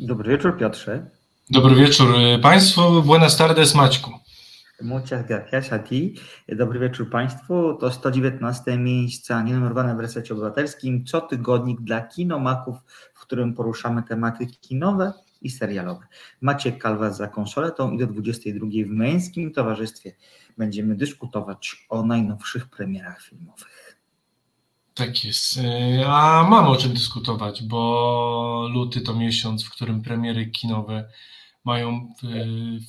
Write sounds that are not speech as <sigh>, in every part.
Dobry wieczór, Piotrze. Dobry wieczór Państwu. Buenas tardes, Maćku. Muchas gracias a ti. Dobry wieczór Państwu. To 119 miejsca nienumerowane w resecie obywatelskim. Co tygodnik dla kinomaków, w którym poruszamy tematy kinowe i serialowe. Maciek Kalwa za konsoletą i do 22 w męskim towarzystwie będziemy dyskutować o najnowszych premierach filmowych. Tak jest. A mamy o czym dyskutować, bo luty to miesiąc, w którym premiery kinowe mają e,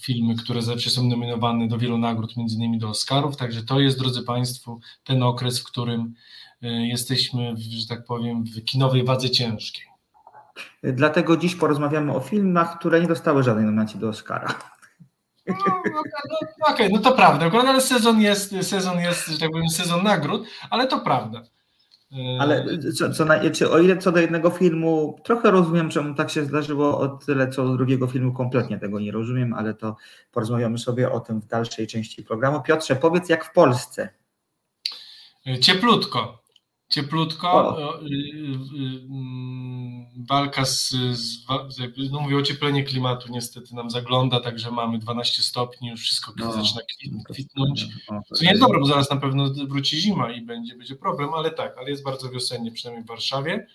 filmy, które zawsze są nominowane do wielu nagród, między innymi do Oscarów, także to jest, drodzy Państwo, ten okres, w którym e, jesteśmy, że tak powiem, w kinowej wadze ciężkiej. Dlatego dziś porozmawiamy o filmach, które nie dostały żadnej nominacji do Oscara. No, no, no, Okej, okay, no to prawda, ale sezon jest, sezon jest, że tak powiem, sezon nagród, ale to prawda. Ale co, co na, czy o ile co do jednego filmu, trochę rozumiem, czemu tak się zdarzyło, o tyle co do drugiego filmu kompletnie tego nie rozumiem, ale to porozmawiamy sobie o tym w dalszej części programu. Piotrze, powiedz jak w Polsce. Cieplutko cieplutko, y, y, y, mm, walka z, z no mówię ocieplenie klimatu niestety nam zagląda, także mamy 12 stopni, już wszystko no, zaczyna kwitnąć, co nie jest dobre, bo zaraz na pewno wróci zima i będzie, będzie problem, ale tak, ale jest bardzo wiosennie, przynajmniej w Warszawie.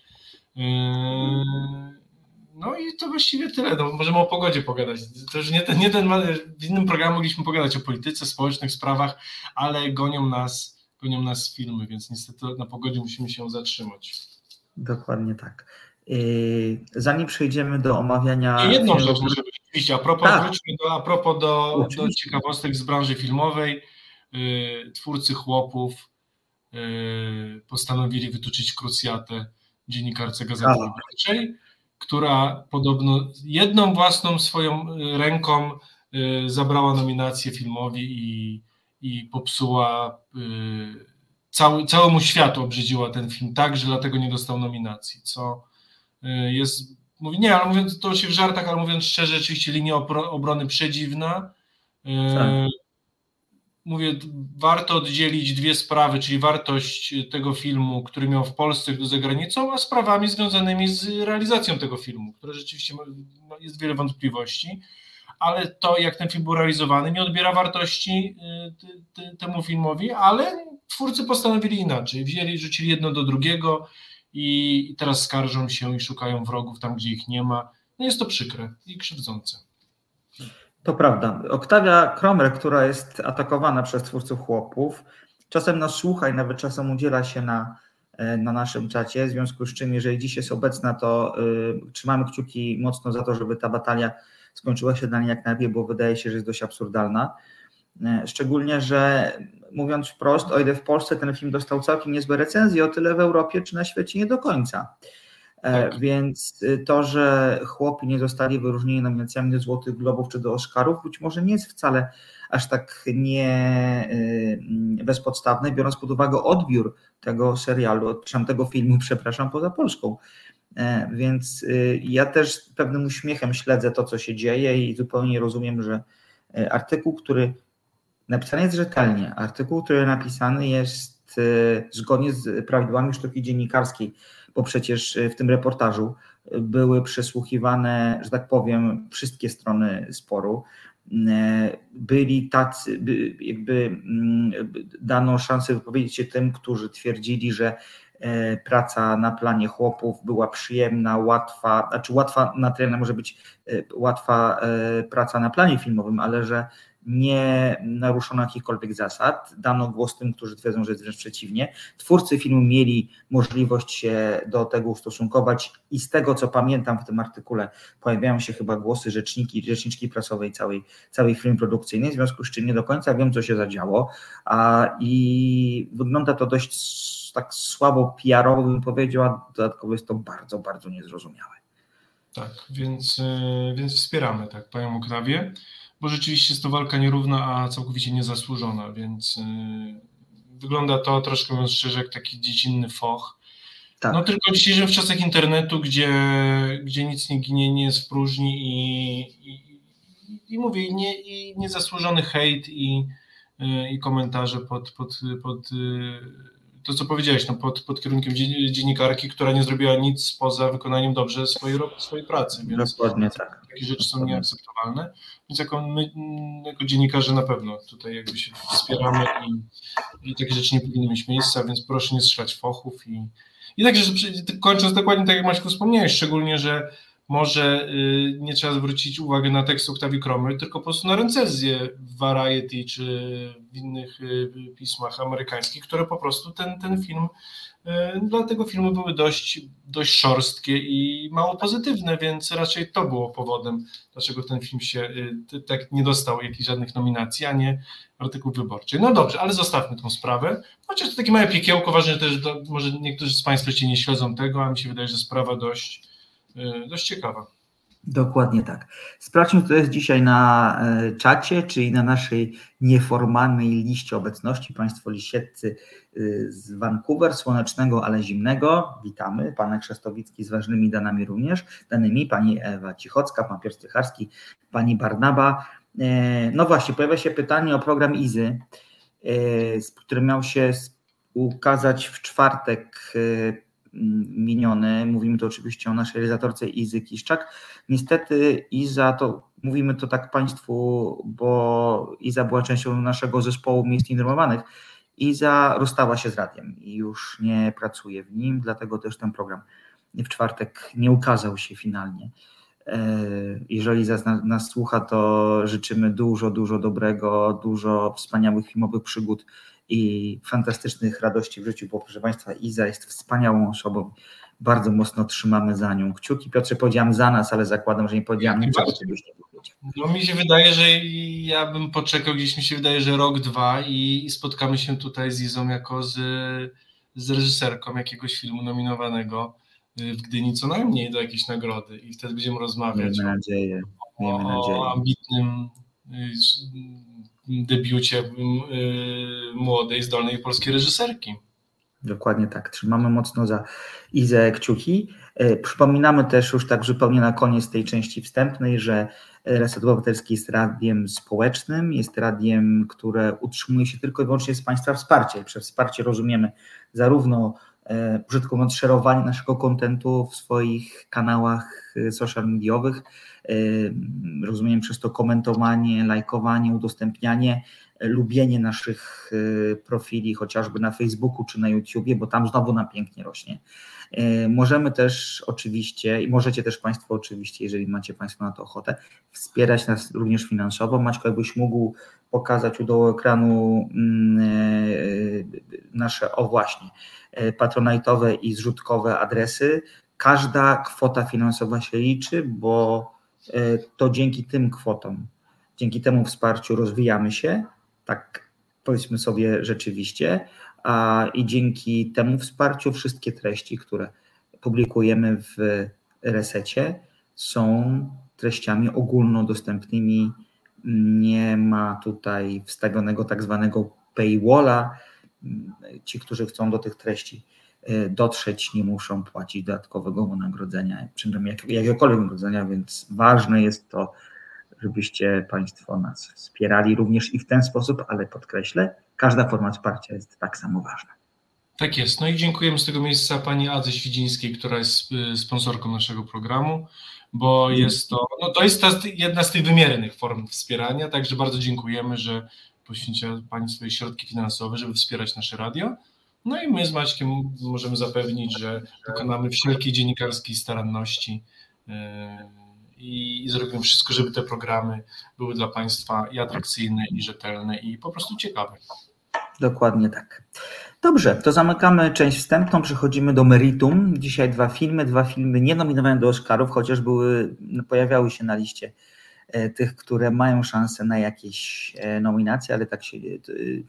No i to właściwie tyle. No, możemy o pogodzie pogadać. To już nie ten, nie ten, w innym programie mogliśmy pogadać o polityce, społecznych sprawach, ale gonią nas gonią nas filmy, więc niestety na pogodzie musimy się zatrzymać. Dokładnie tak. Yy, zanim przejdziemy do omawiania. I jedną rzecz muszę oczywiście, a propos, tak. do, a propos do, do ciekawostek z branży filmowej. Yy, twórcy chłopów yy, postanowili wytoczyć krucjatę dziennikarce Gazety Wyborczej, która podobno jedną własną swoją ręką zabrała nominację filmowi i i popsuła, y, cały, całemu światu obrzydziła ten film tak, że dlatego nie dostał nominacji, co y, jest, mówi, nie, ale mówiąc to się w żartach, ale mówiąc szczerze, rzeczywiście linia obrony przedziwna. Y, tak. Mówię, warto oddzielić dwie sprawy, czyli wartość tego filmu, który miał w Polsce do za granicą, a sprawami związanymi z realizacją tego filmu, które rzeczywiście ma, jest wiele wątpliwości ale to, jak ten film był realizowany, nie odbiera wartości y, temu filmowi, ale twórcy postanowili inaczej. Wzięli, rzucili jedno do drugiego i teraz skarżą się i szukają wrogów tam, gdzie ich nie ma. No jest to przykre i krzywdzące. To prawda. Oktawia Kromer, która jest atakowana przez twórców chłopów, czasem nas słucha i nawet czasem udziela się na, e, na naszym czacie, w związku z czym, jeżeli dziś jest obecna, to y, trzymamy kciuki mocno za to, żeby ta batalia skończyła się dla niej jak najlepiej, bo wydaje się, że jest dość absurdalna. E, szczególnie, że mówiąc wprost, o ile w Polsce ten film dostał całkiem niezłe recenzje, o tyle w Europie czy na świecie nie do końca. E, tak. Więc y, to, że chłopi nie zostali wyróżnieni nominacjami do Złotych Globów czy do Oscarów, być może nie jest wcale aż tak nie y, bezpodstawne, biorąc pod uwagę odbiór tego serialu, czy tego filmu, <laughs> przepraszam, poza Polską. E, więc y, ja też pewnym uśmiechem śledzę to, co się dzieje i zupełnie rozumiem, że e, artykuł, który napisany jest rzetelnie, artykuł, który napisany jest e, zgodnie z prawidłami sztuki dziennikarskiej, bo przecież w tym reportażu były przesłuchiwane, że tak powiem, wszystkie strony sporu. Byli tacy, jakby mm, dano szansę wypowiedzieć się tym, którzy twierdzili, że praca na planie chłopów była przyjemna, łatwa, znaczy łatwa na tyle może być e, łatwa e, praca na planie filmowym, ale że nie naruszono jakichkolwiek zasad. Dano głos tym, którzy twierdzą, że jest wręcz przeciwnie. Twórcy filmu mieli możliwość się do tego ustosunkować i z tego, co pamiętam w tym artykule, pojawiają się chyba głosy rzeczniki, rzeczniczki prasowej całej, całej firmy produkcyjnej, w związku z czym nie do końca wiem, co się zadziało a, i wygląda to dość tak słabo PR-owo bym powiedział, a dodatkowo jest to bardzo, bardzo niezrozumiałe. Tak, więc, e, więc wspieramy tak panią Oktawię, bo rzeczywiście jest to walka nierówna, a całkowicie niezasłużona, więc e, wygląda to troszkę mówiąc szczerze jak taki dziecinny foch. Tak. No tylko w dzisiejszych czasach internetu, gdzie, gdzie nic nie ginie, nie jest w próżni i, i, i mówię, i, nie, i niezasłużony hejt i, e, i komentarze pod, pod, pod to, co powiedziałeś, no, pod, pod kierunkiem dziennikarki, która nie zrobiła nic poza wykonaniem dobrze swojej, swojej pracy. Więc Dokładnie tak. Takie rzeczy są nieakceptowalne. Więc jako my, jako dziennikarze na pewno tutaj jakby się wspieramy i, i takie rzeczy nie powinny mieć miejsca, więc proszę nie strzelać fochów i, i także kończąc dokładnie tak jak Maćku wspomniałeś, szczególnie, że może y, nie trzeba zwrócić uwagi na tekst Octavii Cromer, tylko po prostu na recenzję w Variety czy w innych y, pismach amerykańskich, które po prostu ten, ten film, y, dla tego filmu były dość, dość szorstkie i mało pozytywne, więc raczej to było powodem, dlaczego ten film się tak nie dostał jakichś żadnych nominacji, a nie artykuł wyborczy. No dobrze, ale zostawmy tą sprawę. Chociaż to takie małe piekiełko, ważne też, może niektórzy z Państwa jeszcze nie śledzą tego, a mi się wydaje, że sprawa dość dość ciekawa. Dokładnie tak. Sprawdźmy, kto jest dzisiaj na e, czacie, czyli na naszej nieformalnej liście obecności. Państwo lisieccy e, z Vancouver, słonecznego, ale zimnego. Witamy. Pan Krzestowicki z ważnymi danami również. Danymi pani Ewa Cichocka, pan Piotr Stycharski, pani Barnaba. No właśnie, pojawia się pytanie o program IZY, który miał się ukazać w czwartek miniony. Mówimy tu oczywiście o naszej realizatorce Izy Kiszczak. Niestety Iza, to mówimy to tak Państwu, bo Iza była częścią naszego zespołu miejsc informowanych. Iza rozstała się z radiem i już nie pracuje w nim, dlatego też ten program w czwartek nie ukazał się finalnie. E, jeżeli nas słucha, to życzymy dużo, dużo dobrego, dużo wspaniałych filmowych przygód i fantastycznych radości w życiu, bo proszę Państwa, Iza jest wspaniałą osobą. Bardzo mocno trzymamy za nią kciuki. Piotrze, powiedziałam za nas, ale zakładam, że nie powiedziałam niczego, czegoś nie powiedział. No mi się wydaje, że ja bym poczekał, gdzieś mi się wydaje, że rok, dwa i spotkamy się tutaj z Izą jako z, z reżyserką jakiegoś filmu nominowanego w Gdyni co najmniej do jakiejś nagrody i wtedy będziemy rozmawiać Miejmy nadzieję. Miejmy o, nadzieję. o ambitnym debiucie y, młodej, zdolnej polskiej reżyserki. Dokładnie tak. Trzymamy mocno za Izę kciuki. Y, przypominamy też już tak zupełnie na koniec tej części wstępnej, że Reset Obywatelski jest radiem społecznym, jest radiem, które utrzymuje się tylko i wyłącznie z Państwa wsparcia. Przez wsparcie rozumiemy zarówno brzydko mówiąc, szerowanie naszego kontentu w swoich kanałach social mediowych, rozumiem przez to komentowanie, lajkowanie, udostępnianie, lubienie naszych y, profili, chociażby na Facebooku czy na YouTubie, bo tam znowu nam pięknie rośnie. Y, możemy też oczywiście i możecie też Państwo oczywiście, jeżeli macie Państwo na to ochotę, wspierać nas również finansowo. Maćko, jakbyś mógł pokazać u dołu ekranu mm, nasze, o właśnie, patronajtowe i zrzutkowe adresy. Każda kwota finansowa się liczy, bo E, to dzięki tym kwotom, dzięki temu wsparciu rozwijamy się, tak powiedzmy sobie rzeczywiście, a i dzięki temu wsparciu wszystkie treści, które publikujemy w resecie, są treściami ogólnodostępnymi. Nie ma tutaj wstawionego tak zwanego paywalla. Ci, którzy chcą do tych treści E, dotrzeć, nie muszą płacić dodatkowego wynagrodzenia, przynajmniej jakiegokolwiek wynagrodzenia, więc ważne jest to, żebyście Państwo nas wspierali również i w ten sposób, ale podkreślę, każda forma wsparcia jest tak samo ważna. Tak jest. No i dziękujemy z tego miejsca pani Adze Świdzińskiej, która jest y, sponsorką naszego programu, bo jest to, no to jest ta, jedna z tych wymiernych form wspierania, także bardzo dziękujemy, że poświęciła Pani swoje środki finansowe, żeby wspierać nasze radio. No i my z Maćkiem możemy zapewnić, że dokonamy wszelkiej dziennikarskiej staranności e, i, zrobimy wszystko, żeby te programy były dla Państwa i atrakcyjne, i rzetelne, i po prostu ciekawe. Dokładnie tak. Dobrze, to zamykamy część wstępną, przechodzimy do meritum. Dzisiaj dwa filmy, dwa filmy nie nominowane do Oscarów, chociaż były, pojawiały się na liście tych, które mają szansę na jakieś e, nominacje, ale tak się, e,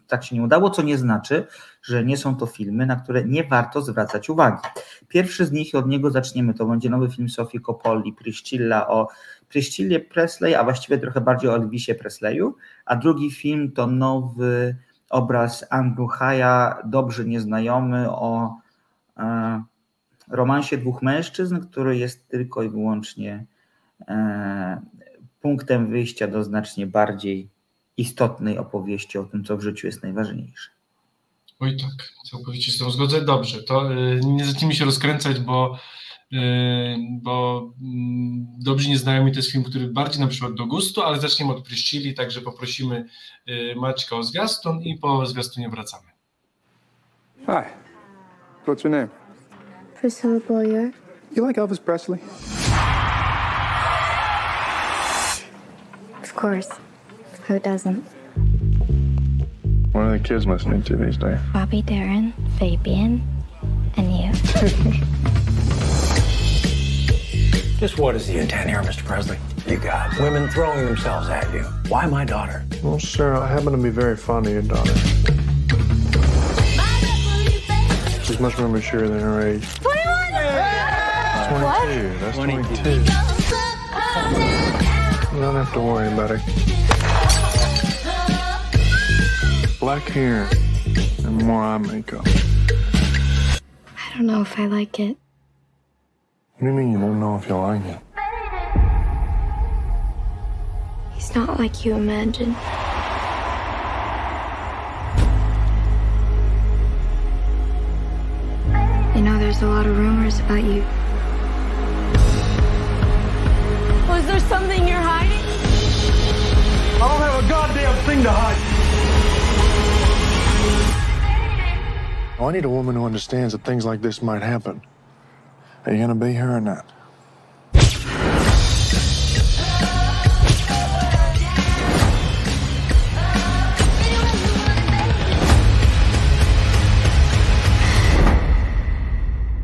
tak się nie udało, co nie znaczy, że nie są to filmy, na które nie warto zwracać uwagi. Pierwszy z nich, od niego zaczniemy, to będzie nowy film Sofii Coppoli, Priscilla o Priscillie Presley, a właściwie trochę bardziej o Elvisie Presleyu, a drugi film to nowy obraz Andrew Haya, dobrze nieznajomy, o e, romansie dwóch mężczyzn, który jest tylko i wyłącznie e, punktem wyjścia do znacznie bardziej istotnej opowieści o tym, co w życiu jest najważniejsze. Oj tak, całkowicie z tym zgodzę. Dobrze, to y, nie zacznijmy się rozkręcać, bo, y, bo mm, Dobrzy Nieznajomi to jest film, który bardziej nam przypadł do gustu, ale zaczniemy od Pryszcili, także poprosimy y, Maćka o zwiastun i po zwiastunie wracamy. Hi. What's your name? Priscilla Boyer. You like Elvis Presley? Course. Who doesn't? What are the kids listening to these days? Bobby Darin, Fabian, and you. <laughs> Just what is the intent here, Mr. Presley? You got women throwing themselves at you. Why my daughter? Well, sir, I happen to be very fond of your daughter. She's much more mature than her age. 21! 22. That's 22. You don't have to worry about it. Black hair and more eye makeup. I don't know if I like it. What do you mean you don't know if you like it? He's not like you imagine. You know, there's a lot of rumors about you. Was there something you're hiding? I don't have a goddamn thing to hide. Oh, I need a woman who understands that things like this might happen. Are you gonna be here or not?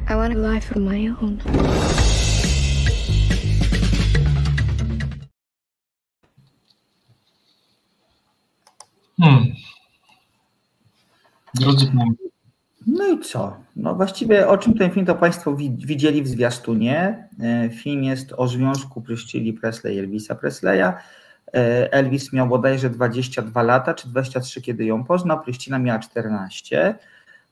I want a life of my own. Hmm. Drodzy No i co? No właściwie o czym ten film to Państwo wi- widzieli w zwiastunie. E, Film jest o związku Pryszcili Presley i Elvisa Presleya. E, Elvis miał bodajże 22 lata, czy 23, kiedy ją poznał, Pryszcina miała 14,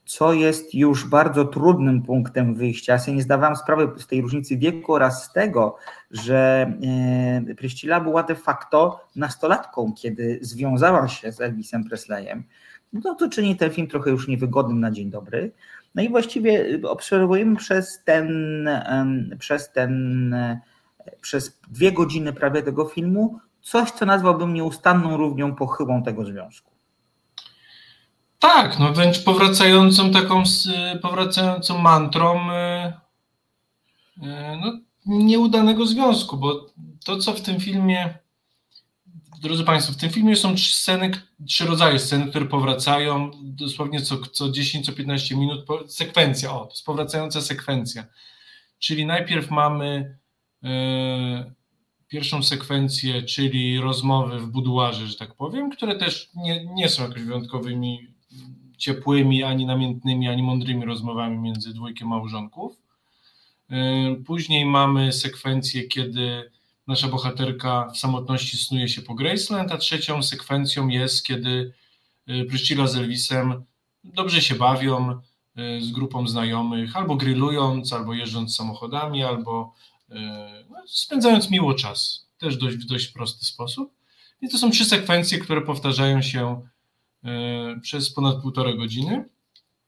co jest już bardzo trudnym punktem wyjścia. Ja sobie nie zdawałam sprawy z tej różnicy wieku oraz z tego, że e, Pryszcila była de facto nastolatką, kiedy związała się z Elvisem Presleyem no to czyni ten film trochę już niewygodnym na dzień dobry. No i właściwie obserwujemy przez ten, przez ten, przez dwie godziny prawie tego filmu coś, co nazwałbym nieustanną równią pochyłą tego związku. Tak, no wręcz powracającą taką, powracającą mantrą e, e, no, nieudanego związku, bo to, co w tym filmie, drodzy Państwo, w tym filmie są trzy sceny, trzy rodzaje scen, które powracają dosłownie co, co 10, co 15 minut, sekwencja, o, powracająca sekwencja, czyli najpierw mamy e, pierwszą sekwencję, czyli rozmowy w buduarze, że tak powiem, które też nie, nie są jakoś wyjątkowymi ciepłymi, ani namiętnymi, ani mądrymi rozmowami między dwójkiem małżonków. Yy, Później mamy sekwencję, kiedy nasza bohaterka w samotności snuje się po Graceland, a trzecią sekwencją jest, kiedy yy, Priscilla z Elvisem dobrze się bawią yy, z grupą znajomych, albo grillując, albo jeżdżąc samochodami, albo no, spędzając miło czas. Też dość, w dość prosty sposób. I to są trzy sekwencje, które powtarzają się przez ponad półtorej godziny.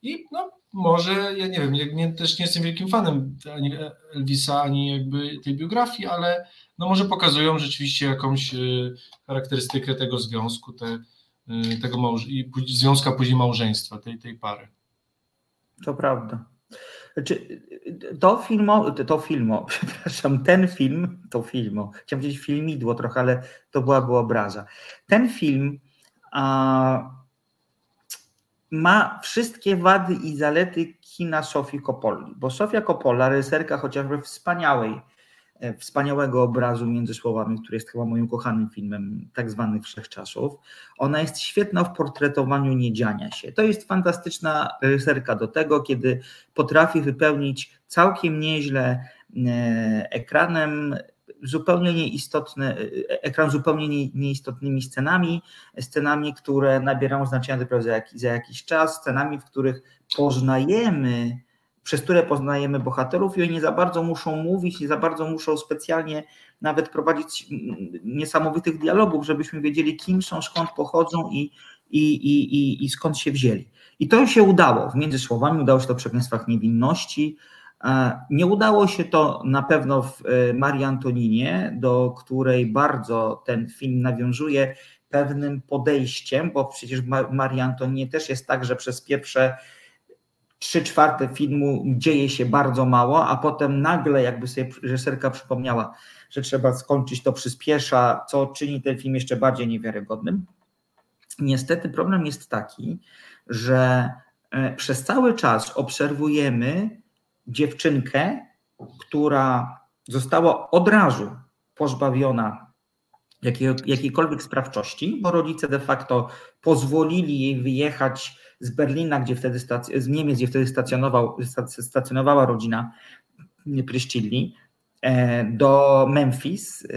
I no, może, ja nie wiem, ja nie, też nie jestem wielkim fanem ani Elvisa, ani jakby tej biografii, ale no może pokazują rzeczywiście jakąś e, charakterystykę tego związku, te, e, tego małż- i związka później małżeństwa tej, tej pary. To prawda. Znaczy, to filmo, to filmo, <laughs> przepraszam, ten film, to filmo, chciałem powiedzieć filmidło trochę, ale to byłaby obraza. Ten film a, ma wszystkie wady i zalety kina Sofii Coppoli, bo Sofia Coppola, reżyserka chociażby wspaniałej, e, wspaniałego obrazu między słowami, który jest chyba moim kochanym filmem tak zwanych wszechczasów, ona jest świetna w portretowaniu niedziania się. To jest fantastyczna reżyserka do tego, kiedy potrafi wypełnić całkiem nieźle e, ekranem zupełnie nieistotne, e, ekran zupełnie nie- nieistotnymi scenami, scenami, które nabierają znaczenia dopiero za, jak, za jakiś czas, scenami, w których poznajemy, przez które poznajemy bohaterów i oni nie za bardzo muszą mówić, nie za bardzo muszą specjalnie nawet prowadzić niesamowitych dialogów, żebyśmy wiedzieli, kim są, skąd pochodzą i, i, i, i, i skąd się wzięli. I to się udało. W między słowami udało się to w przekleństwach niewinności. Nie udało się to na pewno w e, Marii Antoninie, do której bardzo ten film nawiązuje pewnym podejściem, bo przecież w Marii Antoninie też jest tak, że przez pierwsze trzy czwarte filmu dzieje się bardzo mało, a potem nagle jakby sobie reżyserka przypomniała, że trzeba skończyć, to przyspiesza, co czyni ten film jeszcze bardziej niewiarygodnym. Niestety problem jest taki, że e, przez cały czas obserwujemy dziewczynkę, która została od razu pozbawiona jakiej, jakiejkolwiek sprawczości, bo rodzice de facto pozwolili jej wyjechać z Berlina, gdzie wtedy stac- z Niemiec, gdzie wtedy stacjonował, stacjonowała rodzina Pryszcilli, e, do Memphis, e,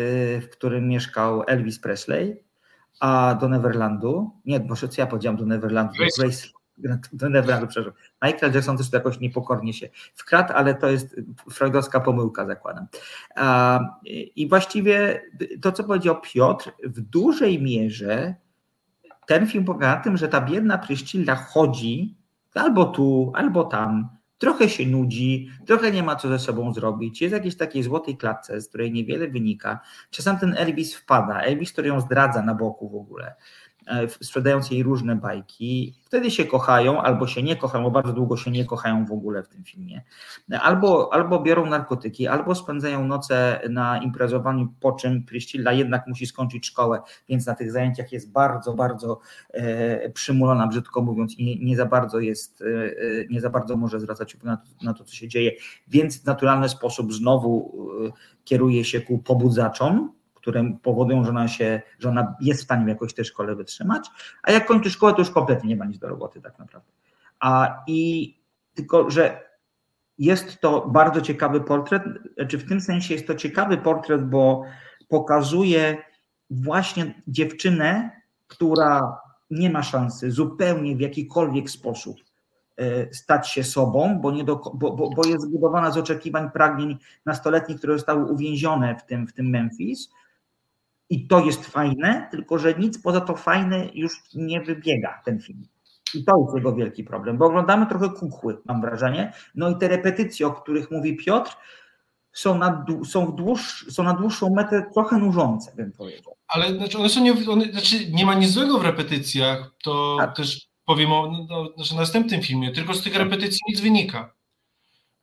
w którym mieszkał Elvis Presley, a do Neverlandu, nie, może co ja powiedziałem do Neverlandu, do Grace, do Neverlandu, przepraszam. Michael Jackson też jakoś niepokornie się wkradł, ale to jest freudowska pomyłka, zakładam. I właściwie to, co powiedział Piotr, w dużej mierze ten film polega na tym, że ta biedna Pryszcilla chodzi albo tu, albo tam, trochę się nudzi, trochę nie ma co ze sobą zrobić, jest w jakiejś takiej złotej klatce, z której niewiele wynika. Czasem ten Elvis wpada, Elvis, który ją zdradza na boku w ogóle. E, sprzedając jej różne bajki. Wtedy się kochają, albo się nie kochają, bo bardzo długo się nie kochają w ogóle w tym filmie. Albo, albo biorą narkotyki, albo spędzają noce na imprezowaniu, po czym Priscilla jednak musi skończyć szkołę, więc na tych zajęciach jest bardzo, bardzo e, przymulona, brzydko mówiąc, i nie za bardzo jest, e, e nie za bardzo może zwracać uwagę na to, co się dzieje, więc w naturalny sposób znowu e, kieruje się ku pobudzaczom, które powodują, że ona, się, że ona jest w stanie jakoś tej szkole wytrzymać, a jak kończy szkołę, to już kompletnie nie ma nic do roboty tak naprawdę. A i tylko, że jest to bardzo ciekawy portret, czy znaczy w tym sensie jest to ciekawy portret, bo pokazuje właśnie dziewczynę, która nie ma szansy zupełnie w jakikolwiek sposób e, stać się sobą, bo, nie do, bo, bo, bo jest zbudowana z oczekiwań, pragnień nastoletnich, które zostały uwięzione w tym, w tym Memphis, i to jest fajne, tylko że nic poza to fajne już nie wybiega ten film. I to jest jego wielki problem, bo oglądamy trochę kukły, mam wrażenie. No i te repetycje, o których mówi Piotr, są na, są, w dłuższ, są na dłuższą metę trochę nużące, bym powiedział. Ale znaczy one są nie, one, znaczy nie ma nic złego w repetycjach, to tak. też powiem o no, znaczy następnym filmie, tylko z tych repetycji nic wynika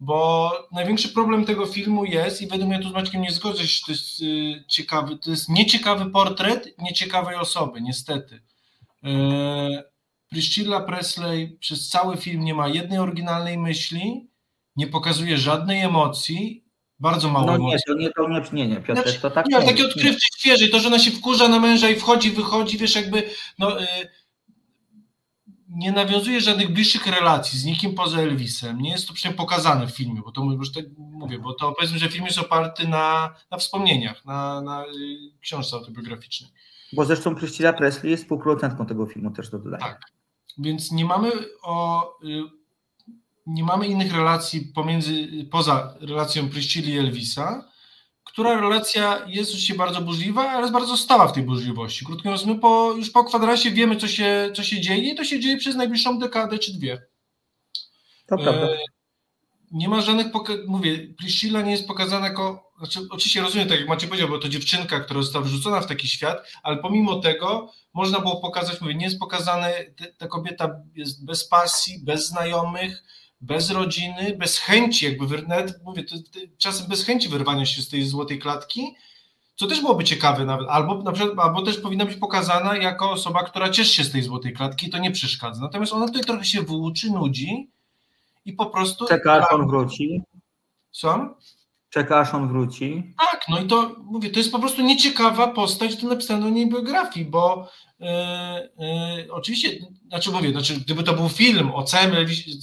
bo największy problem tego filmu jest, i według mnie tu z Maćkiem nie zgodzę się, to jest y, ciekawy, to jest nieciekawy portret nieciekawej osoby, niestety. Y, Priscilla Presley przez cały film nie ma jednej oryginalnej myśli, nie pokazuje żadnej emocji, bardzo mało no nie, To nie, to nie, nie, nie, Piotr, znaczy, to tak nie. takie odkrywcze, świeże, to, że ona się wkurza na męża i wchodzi, wychodzi, wiesz, jakby, no... Y, nie nawiązuje żadnych bliższych relacji z nikim poza Elvisem. Nie jest to przynajmniej pokazane w filmie, bo to już tak mówię, bo to powiedzmy, że film jest oparty na, na wspomnieniach, na, na y, książce autobiograficznej. Bo zresztą Priscilla Presley jest współprodukentką tego filmu, też to dodaję. Tak. Więc nie mamy o, y, nie mamy innych relacji pomiędzy, poza relacją Priscilla i Elvisa, która relacja jest oczywiście bardzo burzliwa, ale jest bardzo stała w tej burzliwości. Krótko mówiąc, my po, już po kwadrasie wiemy, co się, co się dzieje i to się dzieje przez najbliższą dekadę czy dwie. To prawda. E, nie ma żadnych, mówię, Priscilla nie jest pokazana jako, znaczy oczywiście rozumiem, tak jak Macie powiedział, bo to dziewczynka, która została wrzucona w taki świat, ale pomimo tego można było pokazać, mówię, nie jest pokazane, ta kobieta jest bez pasji, bez znajomych, bez rodziny, bez chęci, jakby nawet mówię, to, to, czasem bez chęci wyrwania się z tej złotej klatki, co też byłoby ciekawe nawet, albo na przykład, albo też powinna być pokazana jako osoba, która cieszy się z tej złotej klatki i to nie przeszkadza. Natomiast ona tutaj trochę się włóczy, nudzi i po prostu... Czeka aż on wróci. Co? Czeka aż on wróci. Tak, no i to mówię, to jest po prostu nieciekawa postać do napisania o niej biografii, bo oczywiście, znaczy mówię, znaczy, gdyby to był film o całym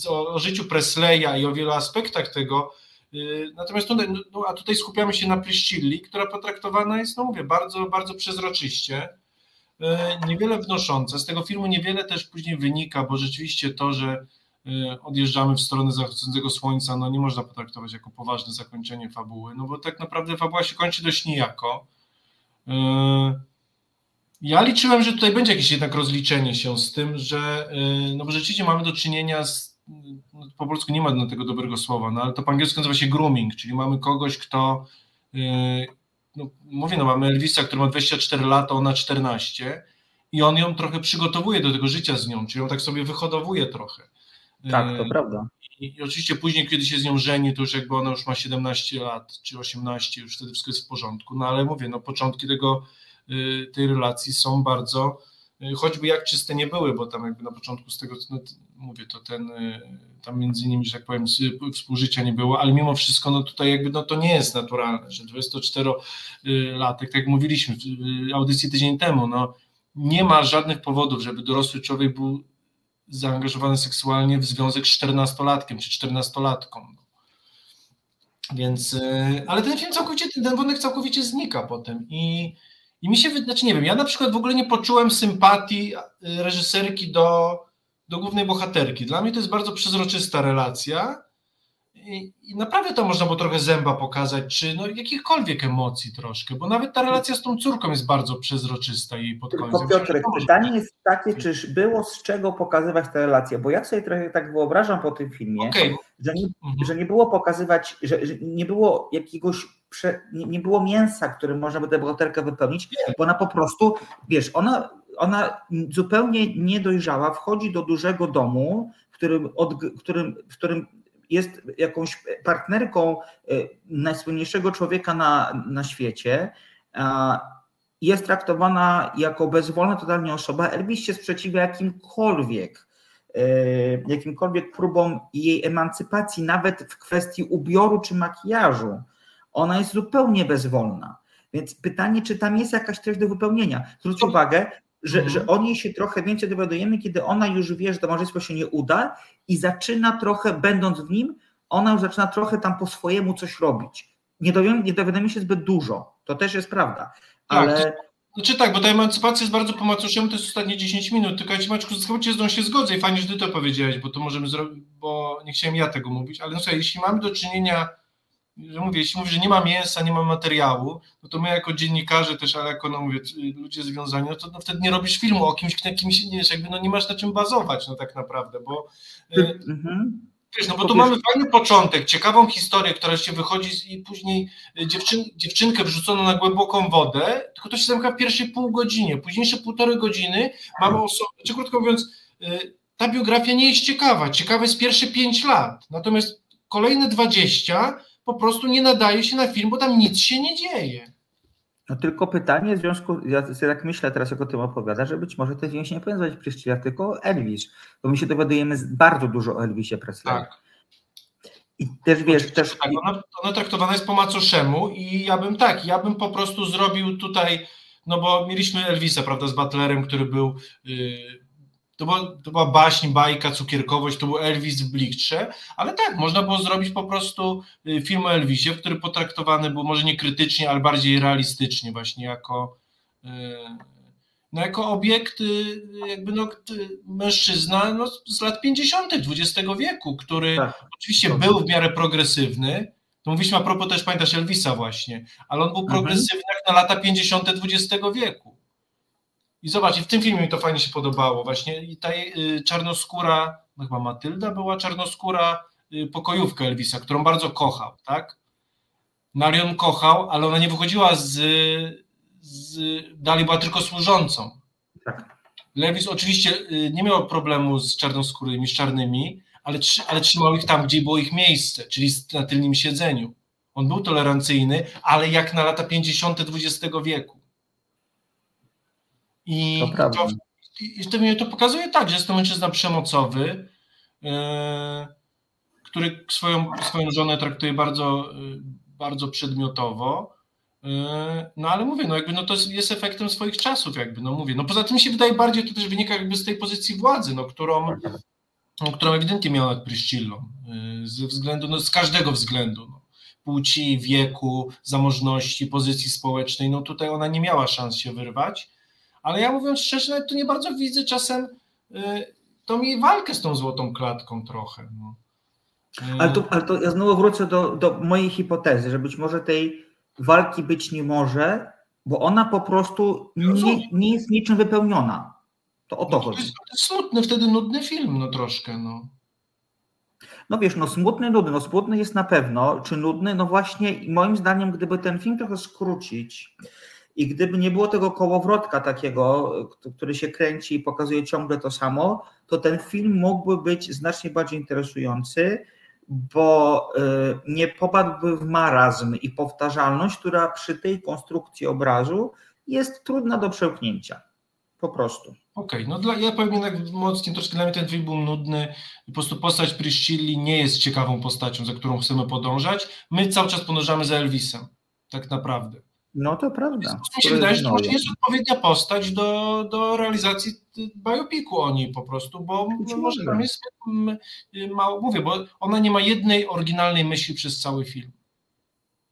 o, życiu Presleya i o wielu aspektach tego, yy, natomiast tutaj, no, no, a tutaj skupiamy się na Priscilli, która potraktowana jest, no mówię, bardzo, bardzo przezroczyście, niewiele wnosząca. Z tego filmu niewiele też później wynika, bo rzeczywiście to, że odjeżdżamy w stronę zachodzącego słońca, no nie można potraktować jako poważne zakończenie fabuły, no bo tak naprawdę fabuła się kończy dość nijako. Ja liczyłem, że tutaj będzie jakieś jednak rozliczenie się z tym, że no bo rzeczywiście mamy do czynienia z, no po polsku nie ma do tego dobrego słowa, no ale to po angielsku nazywa się grooming, czyli mamy kogoś, kto no, mówię, no mamy Elvisa, który ma 24 lata, ona 14 i on ją trochę przygotowuje do tego życia z nią, czyli ją tak sobie wyhodowuje trochę. Tak, to prawda. I, I, oczywiście później, kiedy się z nią żeni, to już jakby ona już ma 17 lat, czy 18, już wtedy wszystko jest w porządku. No ale mówię, no początki tego, y, tej relacji są bardzo, y, choćby jak czyste nie były, bo tam jakby na początku z tego, no, mówię, to ten, y, tam między innymi, że tak powiem, współżycia nie było, ale mimo wszystko, no tutaj jakby, no to nie jest naturalne, że 24-latek, tak jak mówiliśmy w audycji tydzień temu, no nie ma żadnych powodów, żeby dorosły człowiek był zaangażowany seksualnie w związek z 14-latkiem czy 14-latką. Więc, y, ale ten film całkowicie, ten wątek całkowicie znika potem i, i mi się, znaczy nie wiem, ja na przykład w ogóle nie poczułem sympatii y, reżyserki do, do głównej bohaterki. Dla mnie to jest bardzo przezroczysta relacja i, I, naprawdę to można było trochę zęba pokazać, czy no, jakichkolwiek emocji troszkę, bo nawet ta relacja z tą córką jest bardzo przezroczysta jej pod Tylko koniec. Piotrek, pytanie jest takie, czy było z czego pokazywać tę relację, bo ja sobie trochę tak wyobrażam po tym filmie, okay. że, nie, mhm. że nie było pokazywać, że, że nie było jakiegoś nie, było mięsa, którym można by tę bohaterkę wypełnić, bo ona po prostu, wiesz, ona, ona zupełnie niedojrzała, wchodzi do dużego domu, w którym, od, którym, w którym jest jakąś partnerką e, najsłynniejszego człowieka na, na świecie, jest traktowana jako bezwolna totalnie osoba, Elvis się sprzeciwia jakimkolwiek e, jakimkolwiek próbom jej emancypacji, nawet w kwestii ubioru czy makijażu. Ona jest zupełnie bezwolna. Więc pytanie, czy tam jest jakaś treść do wypełnienia. Zwróć uwagę, że, mhm. że o niej się trochę więcej dowiadujemy, kiedy ona już wie, że to małżeństwo się nie uda i zaczyna trochę, będąc w nim, ona już zaczyna trochę tam po swojemu coś robić. Nie dowiemy, nie dowiadujemy się zbyt dużo, to też jest prawda, tak, ale... Tak, znaczy tak, bo ta emancypacja jest bardzo po macoszemu, to jest ostatnie 10 minut, tylko ja Ci Maćku, z tą się zgodzę i fajnie, że Ty to powiedziałeś, bo to możemy zrobić, bo nie chciałem ja tego mówić, ale no słuchaj, jeśli mamy do czynienia że mówię, jeśli mówię, że nie ma mięsa, nie ma materiału, no to my jako dziennikarze też, ale jako no mówię, ludzie związani, no to no wtedy nie robisz filmu o kimś, na kimś nie jest, jakby no nie masz na czym bazować, no tak naprawdę, bo e, mhm. wiesz, no bo tu mamy fajny początek, ciekawą historię, która się wychodzi i później e, dziewczyn, dziewczynkę wrzucono na głęboką wodę, tylko to się zamyka w pierwszej pół godzinie, późniejsze półtorej godziny mamy osobę, czy krótko mówiąc, e, ta biografia nie jest ciekawa, ciekawe jest pierwsze pięć lat, natomiast kolejne dwadzieścia po prostu nie nadaje się na film, bo tam nic się nie dzieje. No tylko pytanie w związku, ja tak myślę teraz, jak o tym opowiada, że być może ten film się nie powinien nazywać Priscilla, tylko Elvis, bo my się dowiadujemy bardzo dużo o Elvisie Presley. Tak. I też wiesz, też... Tak, ona, ona traktowana jest po macoszemu i ja bym tak, ja bym po prostu zrobił tutaj, no bo mieliśmy Elvisa, prawda, z Butlerem, który był yy, to była, to była baśń, bajka, cukierkowość, to był Elvis w Bliktrze, ale tak, można było zrobić po prostu y, film o Elvisie, który potraktowany był może nie krytycznie, ale bardziej realistycznie właśnie jako y, no jako obiekt y, jakby no, mężczyzna no, z lat 50. XX wieku, który tak. oczywiście był w miarę progresywny, to mówiliśmy a propos też, pamiętasz, Elvisa właśnie, ale on był mhm. progresywny jak na lata 50. XX wieku. I zobacz, i w tym filmie mi to fajnie się podobało właśnie. I ta y, czarnoskóra, no chyba Matylda była czarnoskóra y, pokojówka Elvisa, którą bardzo kochał, tak? Marion kochał, ale ona nie wychodziła z, z dalej była tylko służącą. Tak. Lewis oczywiście y, nie miał problemu z czarnoskórymi, z czarnymi, ale, ale trzymał ich tam, gdzie było ich miejsce, czyli na tylnym siedzeniu. On był tolerancyjny, ale jak na lata 50. XX wieku. I to, to, i to, mnie to pokazuje tak, że jest to mężczyzna przemocowy, yy, który swoją, swoją żonę traktuje bardzo, yy, bardzo przedmiotowo. Yy, no ale mówię, no jakby no to jest efektem swoich czasów, jakby, no mówię. No poza tym się wydaje bardziej to też wynika jakby z tej pozycji władzy, no którą, no, którą ewidentnie miał nad Pryszcillą. Ze względu, no z każdego względu. No. Płci, wieku, zamożności, pozycji społecznej, no tutaj ona nie miała szans się wyrwać ale ja mówiąc szczerze, tu nie bardzo widzę czasem y, tą jej walkę z tą złotą klatką trochę. No. Y, ale, to, ale to ja znowu wrócę do, do mojej hipotezy, że być może tej walki być nie może, bo ona po prostu nie, nie jest niczym wypełniona. To o to no, chodzi. To jest, to jest smutny, wtedy nudny film, no troszkę, no. No wiesz, no smutny, nudny, no smutny jest na pewno, czy nudny, no właśnie moim zdaniem, gdyby ten film trochę skrócić i gdyby nie było tego kołowrotka takiego, który się kręci i pokazuje ciągle to samo, to ten film mógłby być znacznie bardziej interesujący, bo y, nie popadłby w marazm i powtarzalność, która przy tej konstrukcji obrazu jest trudna do przełknięcia. Po prostu. Okej, okay, no dla, ja powiem jednak mocniej, troszkę dla mnie ten film był nudny. Po prostu postać Priscilli nie jest ciekawą postacią, za którą chcemy podążać. My cały czas podążamy za Elvisem, tak naprawdę. No to prawda. Mi się wydaje, że to jest odpowiednia postać do, do realizacji biopiku o niej po prostu, bo może. tam jest mało, mówię, bo ona nie ma jednej oryginalnej myśli przez cały film.